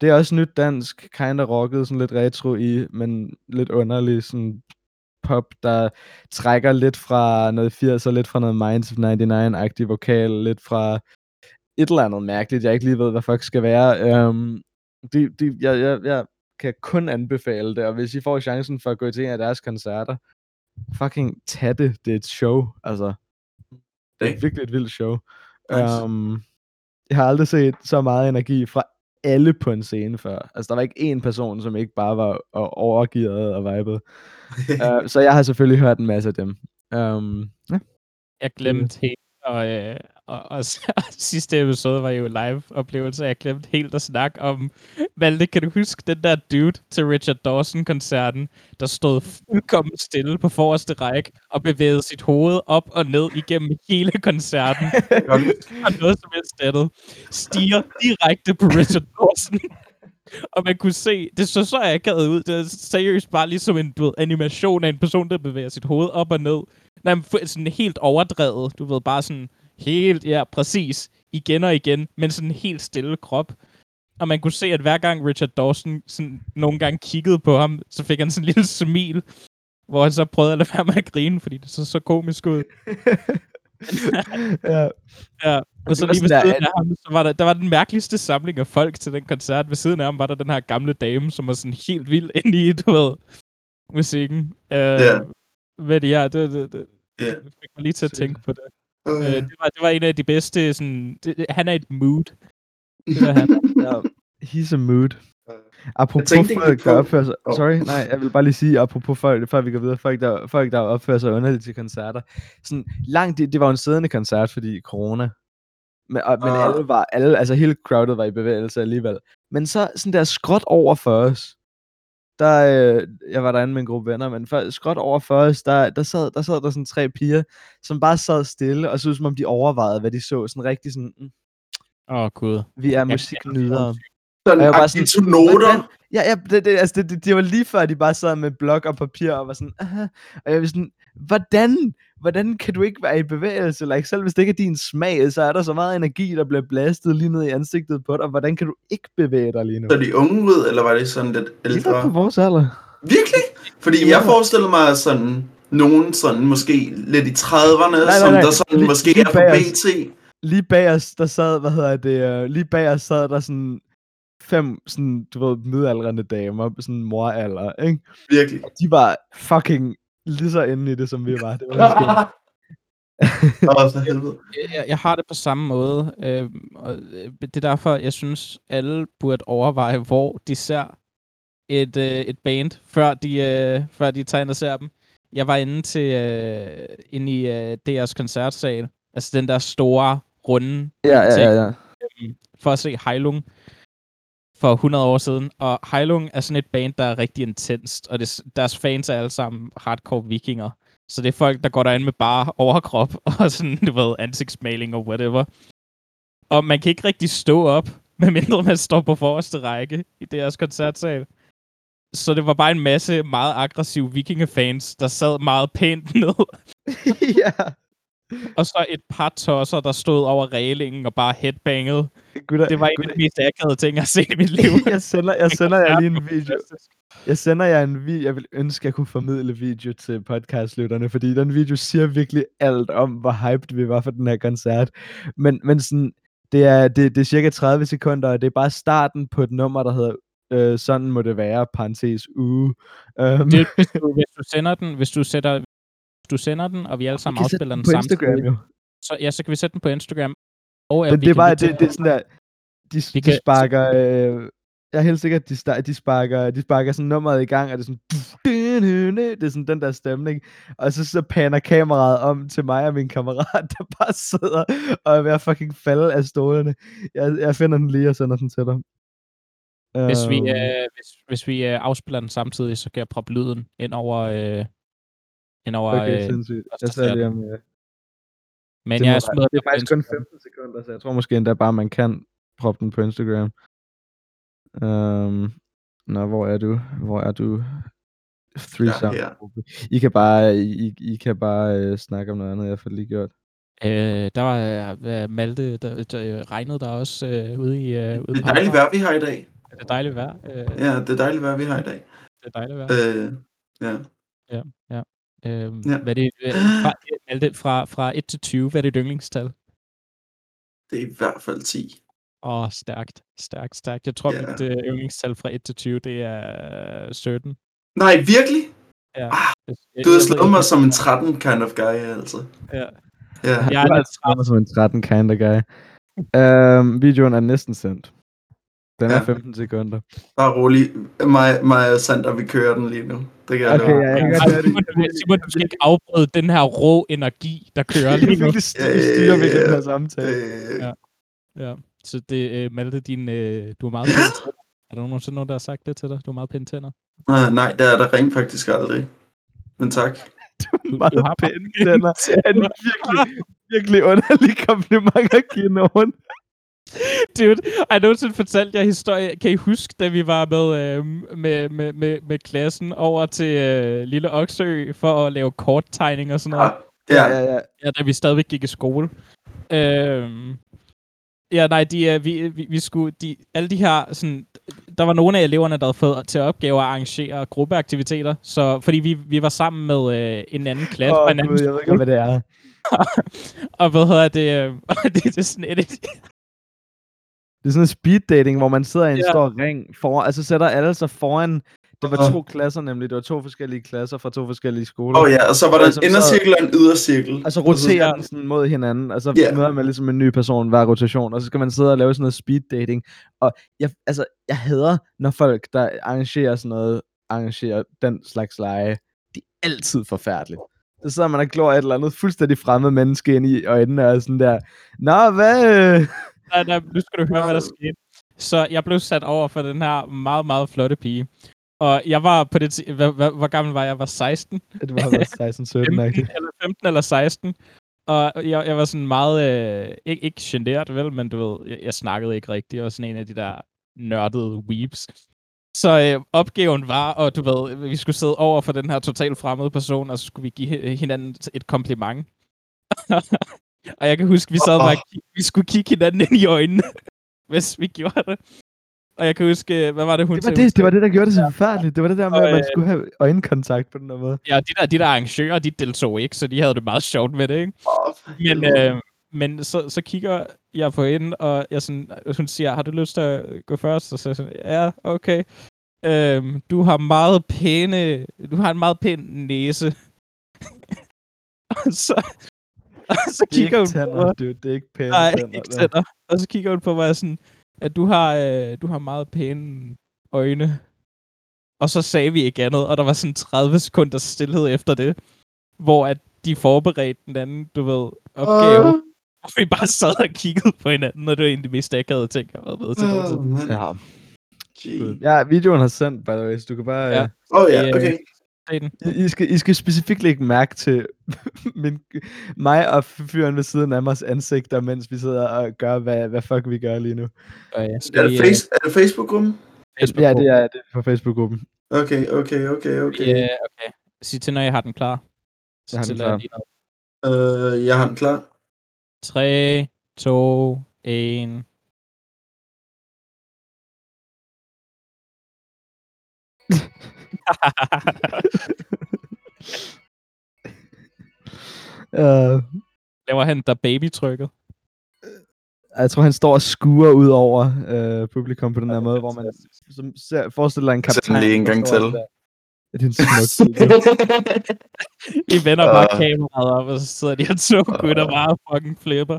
Det er også nyt dansk, kinda rocket, sådan lidt retro i, men lidt underlig, sådan pop, der trækker lidt fra noget 80'er, lidt fra noget Minds of 99-agtig vokal, lidt fra et eller andet mærkeligt, jeg ikke lige ved, hvad fuck skal være. Um, de, de, jeg, jeg, jeg kan kun anbefale det, og hvis I får chancen for at gå til en af deres koncerter, fucking tag det, det er et show, altså. Det er virkelig et vildt show. Nice. Um, jeg har aldrig set så meget energi fra alle på en scene før. Altså, der var ikke én person, som ikke bare var overgivet og vibet. uh, så jeg har selvfølgelig hørt en masse af dem. Um, ja. Jeg glemte helt og, øh, og, og, og sidste episode var jo live-oplevelse, jeg glemte helt at snakke om, Malte, kan du huske den der dude til Richard Dawson-koncerten, der stod fuldkommen stille på forreste række og bevægede sit hoved op og ned igennem hele koncerten, og noget som helst andet, stiger direkte på Richard Dawson. og man kunne se, det så så akavet ud, det er seriøst bare ligesom en du ved, animation af en person, der bevæger sit hoved op og ned, Nej, men sådan helt overdrevet. Du ved, bare sådan helt, ja, præcis. Igen og igen, men sådan en helt stille krop. Og man kunne se, at hver gang Richard Dawson sådan nogle gange kiggede på ham, så fik han sådan en lille smil, hvor han så prøvede at lade være med at grine, fordi det så så komisk ud. ja. ja. Og så lige ved siden af ham, så var der, der var den mærkeligste samling af folk til den koncert. Ved siden af ham var der den her gamle dame, som var sådan helt vild inde i, du ved, musikken. Uh, yeah. Men ja, det, det, det, Yeah. Det fik mig lige til at tænke på det. Uh, det, var, det var en af de bedste, sådan, det, han er et mood. Det er han. ja, he's a mood. Apropos folk, der opfører sig... Oh. Sorry, nej, jeg vil bare lige sige, apropos folk, før vi går videre, folk, der, folk, der opfører sig underligt til koncerter. Sådan, langt, det, det var en siddende koncert, fordi corona. Men, og, men uh. alle var, alle, altså hele crowdet var i bevægelse alligevel. Men så sådan der skråt over for os, der, øh, jeg var derinde med en gruppe venner, men for, skråt over for os, der, der, sad, der sad der sådan tre piger, som bare sad stille, og så ud som om de overvejede, hvad de så. Sådan rigtig sådan, mm, Åh, oh, gud. vi er musiknydere. Sådan jeg var aktivt sådan, noter. hvordan- Ja, ja det, det, altså, det, det, det, var lige før, de bare sad med blok og papir og var sådan, Aha. og jeg var sådan, hvordan, hvordan kan du ikke være i bevægelse? Like, selv hvis det ikke er din smag, så er der så meget energi, der bliver blastet lige ned i ansigtet på dig. Hvordan kan du ikke bevæge dig lige nu? Så de unge ud, eller var det sådan lidt De var på ældre? vores alder. Virkelig? Fordi jeg forestiller mig sådan nogen sådan måske lidt i 30'erne, nej, som nej. der sådan Lige- måske lige er på. BT. Lige bag os, der sad, hvad hedder det, uh, lige bag os sad der sådan fem, sådan, du ved, midaldrende damer, på sådan moralder, ikke? Virkelig. De var fucking lige så inde i det, som vi var. Det var for helvede. Jeg, jeg har det på samme måde. Øh, og øh, det er derfor, jeg synes, alle burde overveje, hvor de ser et, øh, et band, før de, øh, før de tager ind og ser dem. Jeg var inde til øh, inde i øh, deres koncertsal, altså den der store, runde, ja, ja, ja, ja. for at se Heilung for 100 år siden. Og Heilung er sådan et band, der er rigtig intenst, og det, deres fans er alle sammen hardcore vikinger. Så det er folk, der går derind med bare overkrop og sådan, du ved, ansigtsmaling og whatever. Og man kan ikke rigtig stå op, medmindre man står på forreste række i deres koncertsal. Så det var bare en masse meget aggressive vikingefans, der sad meget pænt ned. ja. Og så et par tosser, der stod over reglingen og bare headbangede. Gutter, Det var en af de mest akavede ting, jeg har set i mit liv. jeg sender, jeg sender jer lige en video. Jeg sender jer en video. Jeg vil ønske, at jeg kunne formidle video til podcastlytterne, fordi den video siger virkelig alt om, hvor hyped vi var for den her koncert. Men, men sådan, det er, det, det er cirka 30 sekunder, og det er bare starten på et nummer, der hedder øh, Sådan må det være, parentes uge. Um, Det, hvis, du, hvis du sender den, hvis du sætter du sender den, og vi alle sammen afspiller den den på Instagram, samtidig, jo. så, ja, så kan vi sætte den på Instagram. Og, Men vi det er bare, det, det er sådan der, de, Vi de kan- sparker, øh, jeg er helt sikker, at de, star, de, sparker, de sparker sådan nummeret i gang, og det er sådan, det er sådan den der stemning, og så, så paner kameraet om til mig og min kammerat, der bare sidder og er ved at fucking falde af stolene. Jeg, jeg finder den lige og sender den til dig. Hvis vi, Øhm, øh, hvis, hvis vi øh, afspiller den samtidig, så kan jeg proppe lyden ind over... Øh, ind over Okay, øh, sindssygt. Jeg ser lige om... øh, men det, jeg være, smider det er faktisk kun Instagram. 15 sekunder, så jeg tror måske endda bare, man kan proppe den på Instagram. Um, nå, hvor er du? Hvor er du? Three Ja, sound. her. I kan bare, I, I kan bare øh, snakke om noget andet, jeg det lige gjort. Øh, der var øh, Malte, der, der øh, regnede der også øh, ude i... Øh, ude Det på er dejligt vejr, vi har i dag. Det er dejligt vejr. Øh, Ja, det er dejligt vejr, vi har i dag. Det er dejligt vejr. Øh, ja. Øhm, ja. Hvad er det, øh, fra, Malte, fra, fra 1 til 20, hvad er dit yndlingstal? Det er i hvert fald 10. Åh, oh, stærkt, stærkt, stærkt. Jeg tror, Ja. yeah. mit øh, yndlingstal fra 1 til 20, det er øh, 17. Nej, virkelig? Ja. Ah, Du har slået mig som en 13 kind of guy, altså. Ja. Ja. Jeg er har altså kommet som en 13 kind of guy. Um, videoen er næsten sendt. Den er Ja. 15 sekunder. Bare rolig. Mig, mig og Sander, vi kører den lige nu. Det kan jeg Okay, love. ja, jeg kan det. Simon, du- Simon, du skal ikke afbryde den her rå energi, der kører lige nu. styr, styrer ved den her samtale. Øh, Ja. Ja, så det, øh, Malte, din, øh, du er meget pæn. Er der nogensinde nogen, der har sagt det til dig? Du har meget pæne tænder. ah, nej, det er der rent faktisk aldrig. Men tak. Du, Meget du pæne tænder. Er en virkelig, virkelig underlig kompliment at give nogen. Dude, jeg nogensinde fortalte jer historie. Kan I huske, da vi var med, øh, med, med, med, med klassen over til øh, Lille Oksø for at lave korttegning og sådan noget? Ja, ja, ja. Ja, da vi stadigvæk gik i skole. Øhm, ja, nej, de, øh, vi, vi, vi skulle, de, alle de her, sådan, der var nogle af eleverne, der havde fået til opgave at arrangere gruppeaktiviteter, så, fordi vi, vi var sammen med øh, en anden klasse Åh, oh, en anden Gud, jeg ved ikke, hvad det er. og hvad hedder det, øh, det, det er sådan et Det er sådan en speed dating, hvor man sidder i en Ja. stor ring foran, altså sætter alle sig foran, det var to klasser nemlig, det var to forskellige klasser fra to forskellige skoler. Åh oh, ja, og så var der Altså, en indercirkel og en ydercirkel. Og så roterer den sådan mod hinanden, og så yeah. møder man ligesom en ny person hver rotation, og så skal man sidde og lave sådan noget speed dating. Og jeg, altså, jeg hader, når folk, der arrangerer sådan noget, arrangerer den slags lege, de er altid forfærdeligt. Så sidder man og glor et eller andet fuldstændig fremmed menneske ind i øjnene, og sådan der, Nå, hvad? Nej, nej, nu skal du høre, hvad der skete. Så jeg blev sat over for den her meget, meget flotte pige. Og jeg var på det tid, hvor, hvor, hvor gammel var jeg? Jeg var 16. Det var 16, 17 15, eller 15 eller 16. Og jeg, jeg var sådan meget, øh, ikke, ikke generet vel, men du ved, jeg, jeg snakkede ikke rigtigt. Jeg var sådan en af de der nørdede weeps. Så øh, opgaven var, og du ved, vi skulle sidde over for den her totalt fremmede person, og så skulle vi give hinanden et kompliment. og jeg kan huske, vi sad bare, vi skulle kigge hinanden ind i øjnene, hvis vi gjorde det. Og jeg kan huske, hvad var det, hun det var det, det var det, der gjorde det så forfærdeligt. Det var det der med, at man skulle have øjenkontakt på den der måde. Ja, de der, de der arrangører, de deltog ikke, så de havde det meget sjovt med det, ikke? Men, øh, men så, så kigger jeg på hende, og jeg sådan, hun siger, har du lyst til at gå først? Og så sådan, ja, okay. Øhm, du har meget pæne, du har en meget pæn næse. og så, og så kigger hun tænder, på mig. Dude, det er ikke pæne Nej, tænder. ikke tænder. Og så kigger hun på mig sådan, at du har, øh, du har meget pæne øjne. Og så sagde vi ikke andet, og der var sådan 30 sekunder stillhed efter det, hvor at de forberedte den anden, du ved, opgave. Uh. Og vi bare sad og kiggede på hinanden, og det var egentlig mest akavede ting, jeg har været med til. Uh, ja. Ja, videoen har sendt, by the way, så du kan bare... Ja. Åh oh, ja, okay. Den. I, I, skal, I skal specifikt lægge mærke til min, mig og fyren ved siden af mig ansigter, mens vi sidder og gør, hvad, hvad fuck vi gør lige nu. Uh, ja, er, det face, er det Facebook-gruppen? Facebook ja, det er det er på Facebook-gruppen. Okay, okay, okay, okay. Ja, yeah, okay. Sig til, når jeg har den klar. Jeg har den klar. Uh, jeg har den klar. 3, 2, 1... uh, Laver han der babytrykket? Jeg tror, han står og skuer ud over uh, publikum på den her måde, hvor man som ser, forestiller en kaptajn. Sæt lige en gang til. Det er en smuk I vender bare uh, kameraet op, og så sidder de og to uh, gutter bare og fucking flipper.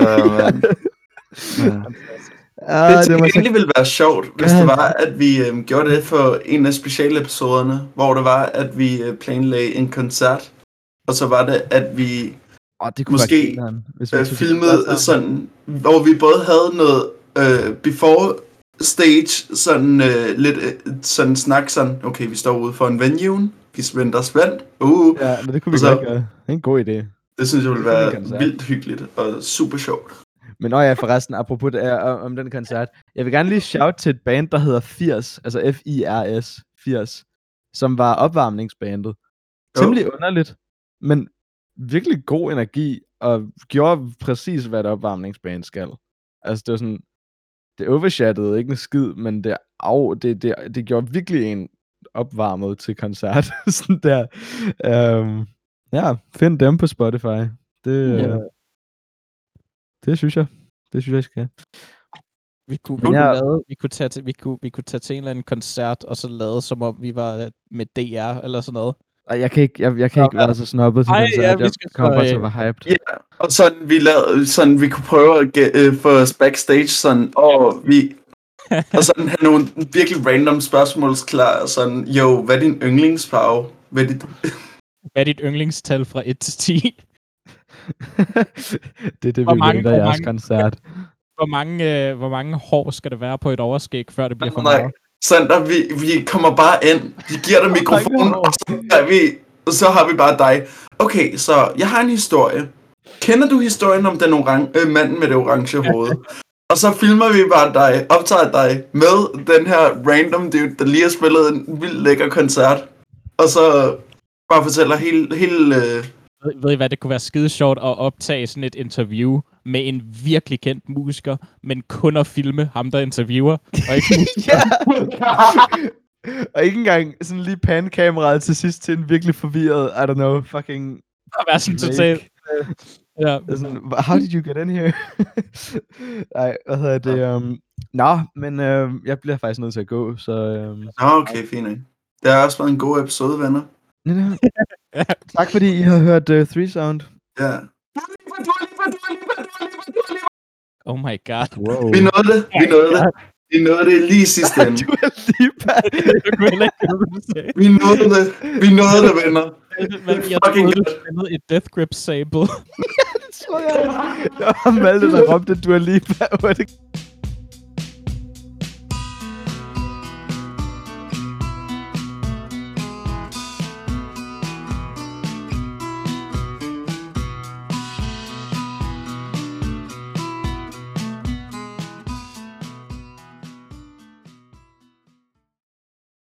Uh, man. Ja, det, det egentlig ville være sjovt, hvis ja. det var, at vi øh, gjorde det for en af specialepisoderne, hvor det var, at vi øh, planlagde en koncert, og så var det, at vi oh, det kunne måske være hvis øh, filmede sådan, hvor vi både havde noget øh, before stage, sådan øh, lidt øh, sådan snak, sådan, okay, vi står ude for en venue, vi venter spændt, uh, Ja, men det kunne vi så, godt gøre. Det er en god idé. Det synes jeg ville være vildt hyggeligt og super sjovt. Men når jeg forresten, apropos det, er, om den koncert, jeg vil gerne lige shout til et band, der hedder 80, altså F-I-R-S, 80, som var opvarmningsbandet. Temmelig oh. underligt, men virkelig god energi, og gjorde præcis, hvad et opvarmningsband skal. Altså, det var sådan, det overshattede ikke en skid, men det, au, det, det, det gjorde virkelig en opvarmet til koncert. sådan der. Um, ja, find dem på Spotify. Det, ja. Det synes jeg. Det synes jeg, jeg skal. Vi kunne, vi, kunne ja. lave, vi, kunne tage til, vi, kunne, vi kunne tage til en eller anden koncert, og så lade som om vi var øh, med DR eller sådan noget. Ej, jeg kan ikke, jeg, jeg kan ikke være så snobbet til koncert. Ja, jeg kommer bare til at være hyped. Ja, og sådan vi, lavede, sådan, vi kunne prøve at get, uh, få os backstage, sådan, og vi, og sådan have nogle virkelig random spørgsmål klar, sådan, jo, hvad er din yndlingsfarve? Hvad er dit... hvad er dit yndlingstal fra 1 til 10? Det er det, vi venter i jeres koncert. Hvor mange, øh, hvor mange hår skal det være på et overskæg, før det bliver for meget? Sander, vi, vi kommer bare ind, vi giver dig mikrofonen, og så, er vi, og så har vi bare dig. Okay, så jeg har en historie. Kender du historien om den oran- øh, manden med det orange hoved? og så filmer vi bare dig, optager dig med den her random dude, der lige har spillet en vild lækker koncert. Og så bare fortæller hele, hele øh, ved, ved I hvad, det kunne være skide sjovt at optage sådan et interview med en virkelig kendt musiker, men kun at filme ham, der interviewer, og ikke og ikke engang sådan lige pankameraet til sidst til en virkelig forvirret, I don't know, fucking... At være sådan totalt... Ja. Sådan, how did you get in here? Nej, hvad hedder det? Um... Nå, men uh, jeg bliver faktisk nødt til at gå, så... Um... Nå, okay, fint. Det har også været en god episode, venner. Ja. tak fordi I har hørt uh, Three Sound. Ja. Oh my god. Wow. Vi nåede det. Vi nåede det. Vi nåede det lige sidste ende. du er lige Vi nåede det. Vi nåede det, venner. Men jeg troede, du spillede et Death Grip Sable. ja, det tror jeg. Det var Malte, der råbte, at du er lige